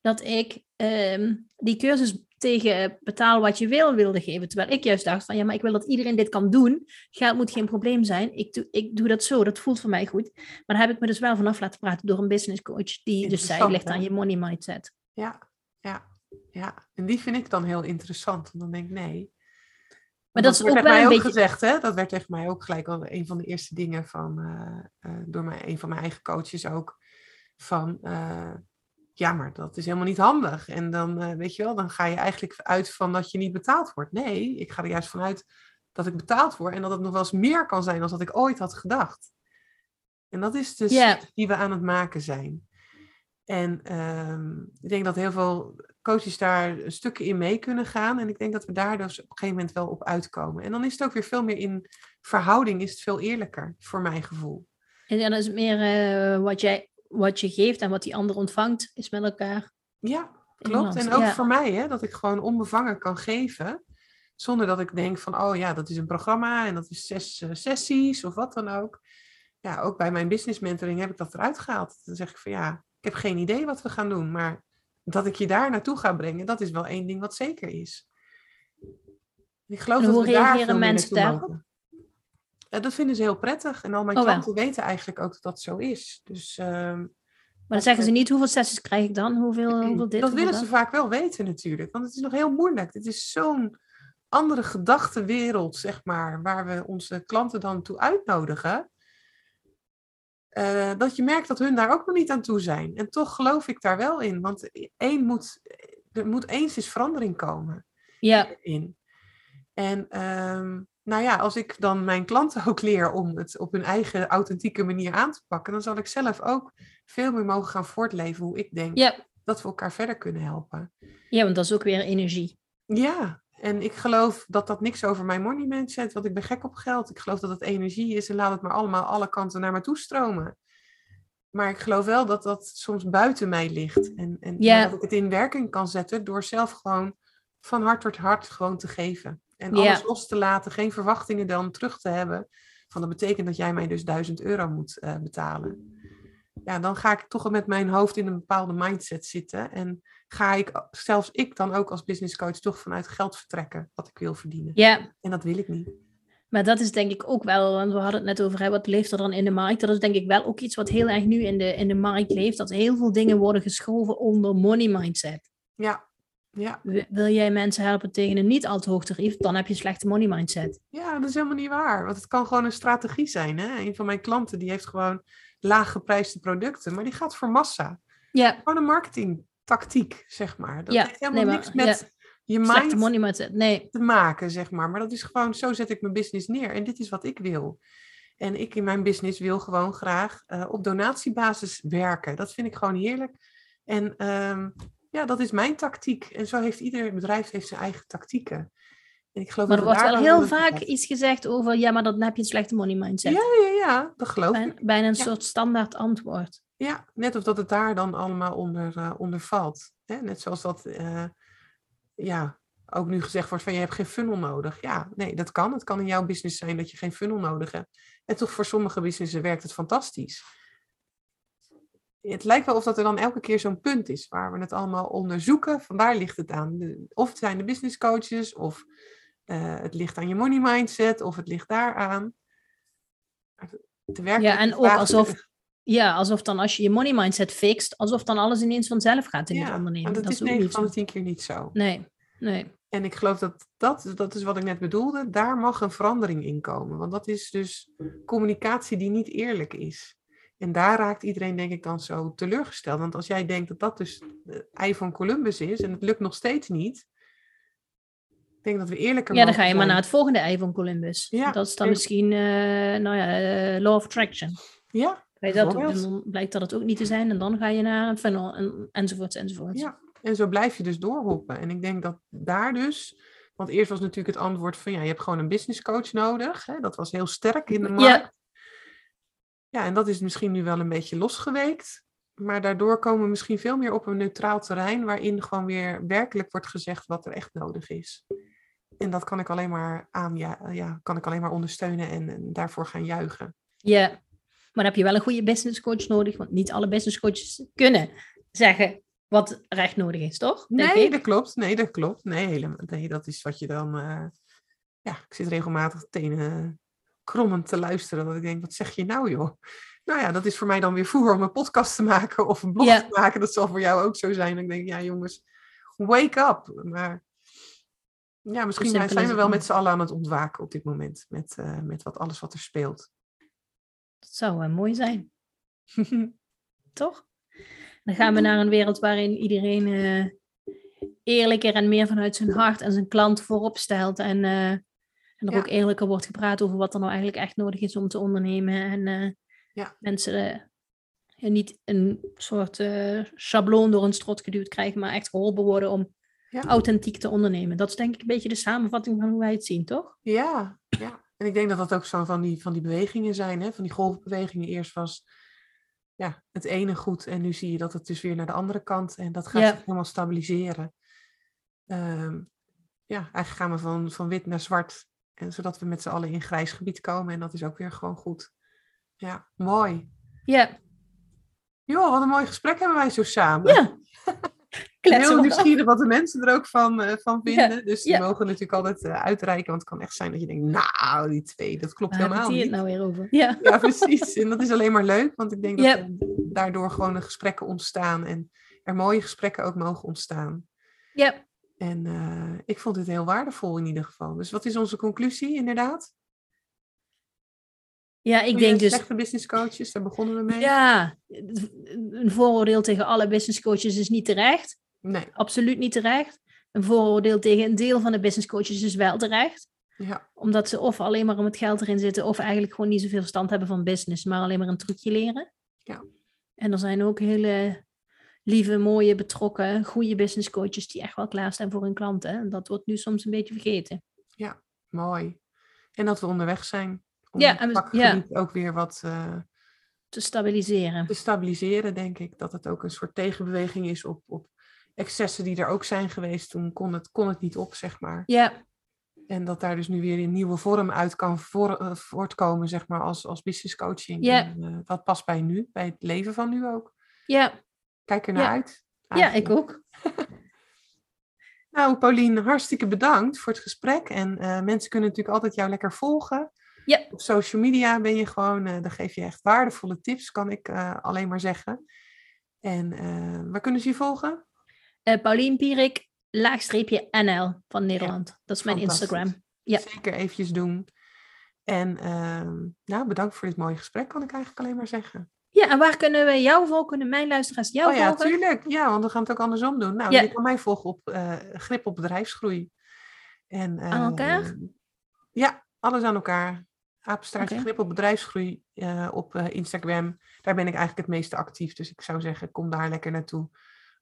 Speaker 2: Dat ik ehm, die cursus tegen betaal wat je wil wilde geven. Terwijl ik juist dacht van ja, maar ik wil dat iedereen dit kan doen. Geld moet geen probleem zijn. Ik doe, ik doe dat zo, dat voelt voor mij goed. Maar daar heb ik me dus wel vanaf laten praten door een business coach. Die dus zei, ligt aan je money mindset.
Speaker 1: Ja, ja, ja. En die vind ik dan heel interessant. Want dan denk ik, nee.
Speaker 2: Maar
Speaker 1: Want
Speaker 2: dat is ook wel
Speaker 1: mij
Speaker 2: een
Speaker 1: ook
Speaker 2: beetje...
Speaker 1: gezegd, hè? Dat werd tegen mij ook gelijk al een van de eerste dingen van, eh, eh, door mijn, een van mijn eigen coaches ook. Van, eh, ja, maar dat is helemaal niet handig. En dan, eh, weet je wel, dan ga je eigenlijk uit van dat je niet betaald wordt. Nee, ik ga er juist vanuit dat ik betaald word en dat het nog wel eens meer kan zijn dan dat ik ooit had gedacht. En dat is dus
Speaker 2: Ja.
Speaker 1: die we aan het maken zijn. En ehm, ik denk dat heel veel coaches daar stukken in mee kunnen gaan. En ik denk dat we daar dus op een gegeven moment wel op uitkomen. En dan is het ook weer veel meer in verhouding, is het veel eerlijker, voor mijn gevoel.
Speaker 2: En dan is het meer eh, wat, jij, wat je geeft en wat die ander ontvangt, is met elkaar.
Speaker 1: Ja, klopt. En ook
Speaker 2: Ja.
Speaker 1: voor mij, hè, dat ik gewoon onbevangen kan geven. Zonder dat ik denk van, oh ja, dat is een programma en dat is zes eh, sessies of wat dan ook. Ja, ook bij mijn business mentoring heb ik dat eruit gehaald. Dan zeg ik van ja, ik heb geen idee wat we gaan doen. Maar dat ik je daar naartoe ga brengen, dat is wel één ding wat zeker is. Ik geloof
Speaker 2: En
Speaker 1: dat
Speaker 2: hoe
Speaker 1: we daar
Speaker 2: reageren mensen daarop?
Speaker 1: Ja, dat vinden ze heel prettig. En al mijn
Speaker 2: Oh, wel.
Speaker 1: klanten weten eigenlijk ook dat dat zo is. Dus ehm,
Speaker 2: Maar dan zeggen ze niet hoeveel sessies krijg ik dan, hoeveel, hoeveel dit,
Speaker 1: dat willen ze vaak wel weten natuurlijk. Want het is nog heel moeilijk. Het is zo'n andere gedachtenwereld, zeg maar, waar we onze klanten dan toe uitnodigen. eh, dat je merkt dat hun daar ook nog niet aan toe zijn. En toch geloof ik daar wel in. Want één moet, er moet eens eens verandering komen
Speaker 2: Ja,
Speaker 1: in. En ehm, nou ja, als ik dan mijn klanten ook leer om het op hun eigen authentieke manier aan te pakken, dan zal ik zelf ook veel meer mogen gaan voortleven hoe ik denk
Speaker 2: ja.
Speaker 1: dat we elkaar verder kunnen helpen.
Speaker 2: ja, want dat is ook weer energie.
Speaker 1: Ja, en ik geloof dat dat niks over mijn money mindset, want ik ben gek op geld. Ik geloof dat het energie is en laat het maar allemaal alle kanten naar me toe stromen. Maar ik geloof wel dat dat soms buiten mij ligt. En, en
Speaker 2: Ja.
Speaker 1: dat ik het in werking kan zetten door zelf gewoon van hart tot hart gewoon te geven. En
Speaker 2: Ja.
Speaker 1: alles los te laten, geen verwachtingen dan terug te hebben. Van dat betekent dat jij mij dus 1000 euro moet eh, betalen. Ja, dan ga ik toch met mijn hoofd in een bepaalde mindset zitten. En ga ik, zelfs ik dan ook als business coach, toch vanuit geld vertrekken wat ik wil verdienen.
Speaker 2: Ja,
Speaker 1: En dat wil ik niet.
Speaker 2: maar dat is denk ik ook wel, want we hadden het net over, hè, wat leeft er dan in de markt? Dat is denk ik wel ook iets wat heel erg nu in de, in de markt leeft, dat heel veel dingen worden geschoven onder money mindset.
Speaker 1: Ja, ja.
Speaker 2: Wil jij mensen helpen tegen een niet al te hoog tarief, dan heb je een slechte money mindset.
Speaker 1: ja, dat is helemaal niet waar. Want het kan gewoon een strategie zijn. Hè? Een van mijn klanten die heeft gewoon laag geprijsde producten, maar die gaat voor massa.
Speaker 2: Ja,
Speaker 1: Gewoon een marketingtactiek, zeg maar. Dat
Speaker 2: Ja,
Speaker 1: heeft helemaal
Speaker 2: nee,
Speaker 1: niks met je
Speaker 2: slechte money mindset. Nee,
Speaker 1: te maken, zeg maar. Maar dat is gewoon, zo zet ik mijn business neer. En dit is wat ik wil. En ik in mijn business wil gewoon graag eh, op donatiebasis werken. Dat vind ik gewoon heerlijk. En ehm, ja, dat is mijn tactiek. En zo heeft ieder bedrijf heeft zijn eigen tactieken. En ik geloof
Speaker 2: maar er wordt
Speaker 1: we
Speaker 2: wel heel vaak iets gezegd over, ja, maar dan heb je een slechte money mindset.
Speaker 1: Ja, ja, ja, dat geloof ik.
Speaker 2: Bijna, een
Speaker 1: Ja.
Speaker 2: soort standaard antwoord.
Speaker 1: Ja, net of dat het daar dan allemaal onder, eh, onder valt. Hè? Net zoals dat, eh, ja, ook nu gezegd wordt van je hebt geen funnel nodig. Ja, nee, dat kan. Het kan in jouw business zijn dat je geen funnel nodig hebt. En toch voor sommige businessen werkt het fantastisch. Het lijkt wel of dat er dan elke keer zo'n punt is waar we het allemaal onderzoeken. Van waar ligt het aan? Of het zijn de business coaches, of eh, het ligt aan je money mindset, of het ligt daaraan.
Speaker 2: Ja, en ook alsof, ja, alsof dan als je je money mindset fixt, alsof dan alles ineens vanzelf gaat in het ondernemen.
Speaker 1: maar dat, is
Speaker 2: ook
Speaker 1: 9
Speaker 2: niet
Speaker 1: van
Speaker 2: zo.
Speaker 1: de 10 keer niet zo.
Speaker 2: Nee, nee.
Speaker 1: En ik geloof dat dat, dat is wat ik net bedoelde, daar mag een verandering in komen. Want dat is dus communicatie die niet eerlijk is. En daar raakt iedereen denk ik dan zo teleurgesteld. Want als jij denkt dat dat dus het ei van Columbus is en het lukt nog steeds niet. Ik denk dat we eerlijker
Speaker 2: Ja, dan ga je maar naar het volgende ei van Columbus.
Speaker 1: Ja,
Speaker 2: Dat is dan
Speaker 1: en-
Speaker 2: misschien, eh, nou ja, eh, law of attraction.
Speaker 1: Ja,
Speaker 2: dat en dan blijkt dat het ook niet te zijn en dan ga je naar een funnel en, enzovoort enzovoort.
Speaker 1: ja, en zo blijf je dus doorhoppen. En ik denk dat daar dus... Want eerst was natuurlijk het antwoord van ja, je hebt gewoon een business coach nodig. Hè? Dat was heel sterk in de markt. Ja, en dat is misschien nu wel een beetje losgeweekt. Maar daardoor komen we misschien veel meer op een neutraal terrein, waarin gewoon weer werkelijk wordt gezegd wat er echt nodig is. En dat kan ik alleen maar aan, ja, ja kan ik alleen maar ondersteunen en, en daarvoor gaan juichen.
Speaker 2: Ja, maar dan heb je wel een goede business coach nodig, want niet alle business coaches kunnen zeggen wat er echt nodig is, toch? Denk
Speaker 1: Nee,
Speaker 2: ik.
Speaker 1: dat klopt. Nee, dat klopt. Nee, helemaal. Nee, dat is wat je dan. eh, ja, ik zit regelmatig tenen krommend te luisteren. Dat ik denk, wat zeg je nou, joh? Nou ja, dat is voor mij dan weer voer om een podcast te maken of een blog te maken. Dat zal voor jou ook zo zijn. Dan denk ik, ja, jongens, wake up. Maar ja, misschien zijn we wel met z'n allen aan het ontwaken op dit moment. Met, eh, met wat, alles wat er speelt.
Speaker 2: Dat zou eh, mooi zijn, toch? Dan gaan we naar een wereld waarin iedereen eh, eerlijker en meer vanuit zijn hart en zijn klant voorop stelt. En, En er
Speaker 1: Ja.
Speaker 2: ook eerlijker wordt gepraat over wat er nou eigenlijk echt nodig is om te ondernemen. En eh,
Speaker 1: Ja.
Speaker 2: mensen ja, niet een soort eh, schabloon door een strot geduwd krijgen, maar echt geholpen worden om
Speaker 1: Ja.
Speaker 2: authentiek te ondernemen. Dat is denk ik een beetje de samenvatting van hoe wij het zien, toch?
Speaker 1: Ja, ja. En ik denk dat dat ook zo van die, van die bewegingen zijn, hè? van die golfbewegingen. Eerst was ja, het ene goed en nu zie je dat het dus weer naar de andere kant en dat gaat zich helemaal stabiliseren. Ehm, ja, eigenlijk gaan we van, van wit naar zwart, en zodat we met z'n allen in grijs gebied komen en dat is ook weer gewoon goed. Ja, mooi.
Speaker 2: Ja,
Speaker 1: Joh, wat een mooi gesprek hebben wij zo samen.
Speaker 2: ja. Kletsen
Speaker 1: heel nieuwsgierig wat de mensen er ook van, eh, van vinden. Dus die mogen natuurlijk altijd eh, uitreiken. Want het kan echt zijn dat je denkt, nou, die twee, dat klopt
Speaker 2: Waar
Speaker 1: helemaal niet.
Speaker 2: het nou weer over? Ja,
Speaker 1: Ja, precies. En dat is alleen maar leuk, want ik denk dat er daardoor gewoon gesprekken ontstaan. En er mooie gesprekken ook mogen ontstaan.
Speaker 2: ja.
Speaker 1: En eh, ik vond dit heel waardevol in ieder geval. Dus wat is onze conclusie inderdaad?
Speaker 2: ja ik denk dus...
Speaker 1: Slechte business coaches, daar begonnen we mee.
Speaker 2: Ja, een vooroordeel tegen alle business coaches is niet terecht.
Speaker 1: Nee,
Speaker 2: Absoluut niet terecht. Een vooroordeel tegen een deel van de business coaches is wel terecht.
Speaker 1: ja,
Speaker 2: Omdat ze of alleen maar om het geld erin zitten, of eigenlijk gewoon niet zoveel verstand hebben van business, maar alleen maar een trucje leren.
Speaker 1: Ja.
Speaker 2: En er zijn ook hele lieve, mooie, betrokken, goede business coaches die echt wel klaarstaan voor hun klanten. En dat wordt nu soms een beetje vergeten.
Speaker 1: mooi. En dat we onderweg zijn. Om
Speaker 2: Ja, en we-
Speaker 1: vakgebied ook weer wat eh,
Speaker 2: Te stabiliseren.
Speaker 1: te stabiliseren, denk ik. Dat het ook een soort tegenbeweging is op, op excessen die er ook zijn geweest. Toen kon het, kon het niet op, zeg maar.
Speaker 2: Ja,
Speaker 1: En dat daar dus nu weer een nieuwe vorm uit kan voor- eh, voortkomen, zeg maar, als, als business coaching.
Speaker 2: Ja.
Speaker 1: En, eh, dat past bij nu, bij het leven van nu ook.
Speaker 2: ja,
Speaker 1: Kijk er naar
Speaker 2: Ja.
Speaker 1: uit.
Speaker 2: ja, ik ook.
Speaker 1: Nou, Paulien, hartstikke bedankt voor het gesprek. En eh, mensen kunnen natuurlijk altijd jou lekker volgen.
Speaker 2: Ja.
Speaker 1: Op social media ben je gewoon, eh dan geef je echt waardevolle tips, kan ik eh, alleen maar zeggen. En waar kunnen ze je volgen?
Speaker 2: Paulien Pierik, laagstreepje NL van Nederland. Dat is mijn. Instagram. Ja.
Speaker 1: Zeker eventjes doen. En ehm, nou, bedankt voor dit mooie gesprek, kan ik eigenlijk alleen maar zeggen.
Speaker 2: Ja, en waar kunnen we jou volgen? Kunnen mijn luisteraars jou
Speaker 1: oh ja,
Speaker 2: volgen?
Speaker 1: tuurlijk. Ja, want we gaan het ook andersom doen. Nou,
Speaker 2: Ja.
Speaker 1: je kan mij volgen op eh, Grip op Bedrijfsgroei. En,
Speaker 2: Aan elkaar?
Speaker 1: eh, Ja, alles aan elkaar. Apenstaartje
Speaker 2: Oké.
Speaker 1: Grip op Bedrijfsgroei eh, op eh, Instagram. Daar ben ik eigenlijk het meeste actief. Dus ik zou zeggen, kom daar lekker naartoe.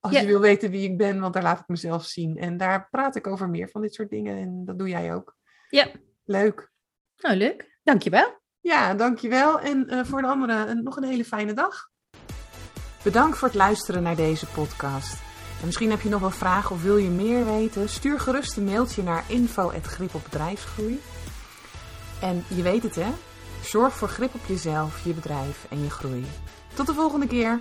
Speaker 1: Als
Speaker 2: Ja.
Speaker 1: je wil weten wie ik ben, want daar laat ik mezelf zien. En daar praat ik over meer van dit soort dingen. En dat doe jij ook.
Speaker 2: Ja.
Speaker 1: Leuk.
Speaker 2: Nou, leuk. Dankjewel.
Speaker 1: Ja, dankjewel. En eh, voor de anderen een, nog een hele fijne dag. Bedankt voor het luisteren naar deze podcast. En misschien heb je nog wel vragen of wil je meer weten? Stuur gerust een mailtje naar info.gripopbedrijfsgroei. En je weet het hè? Zorg voor grip op jezelf, je bedrijf en je groei. Tot de volgende keer.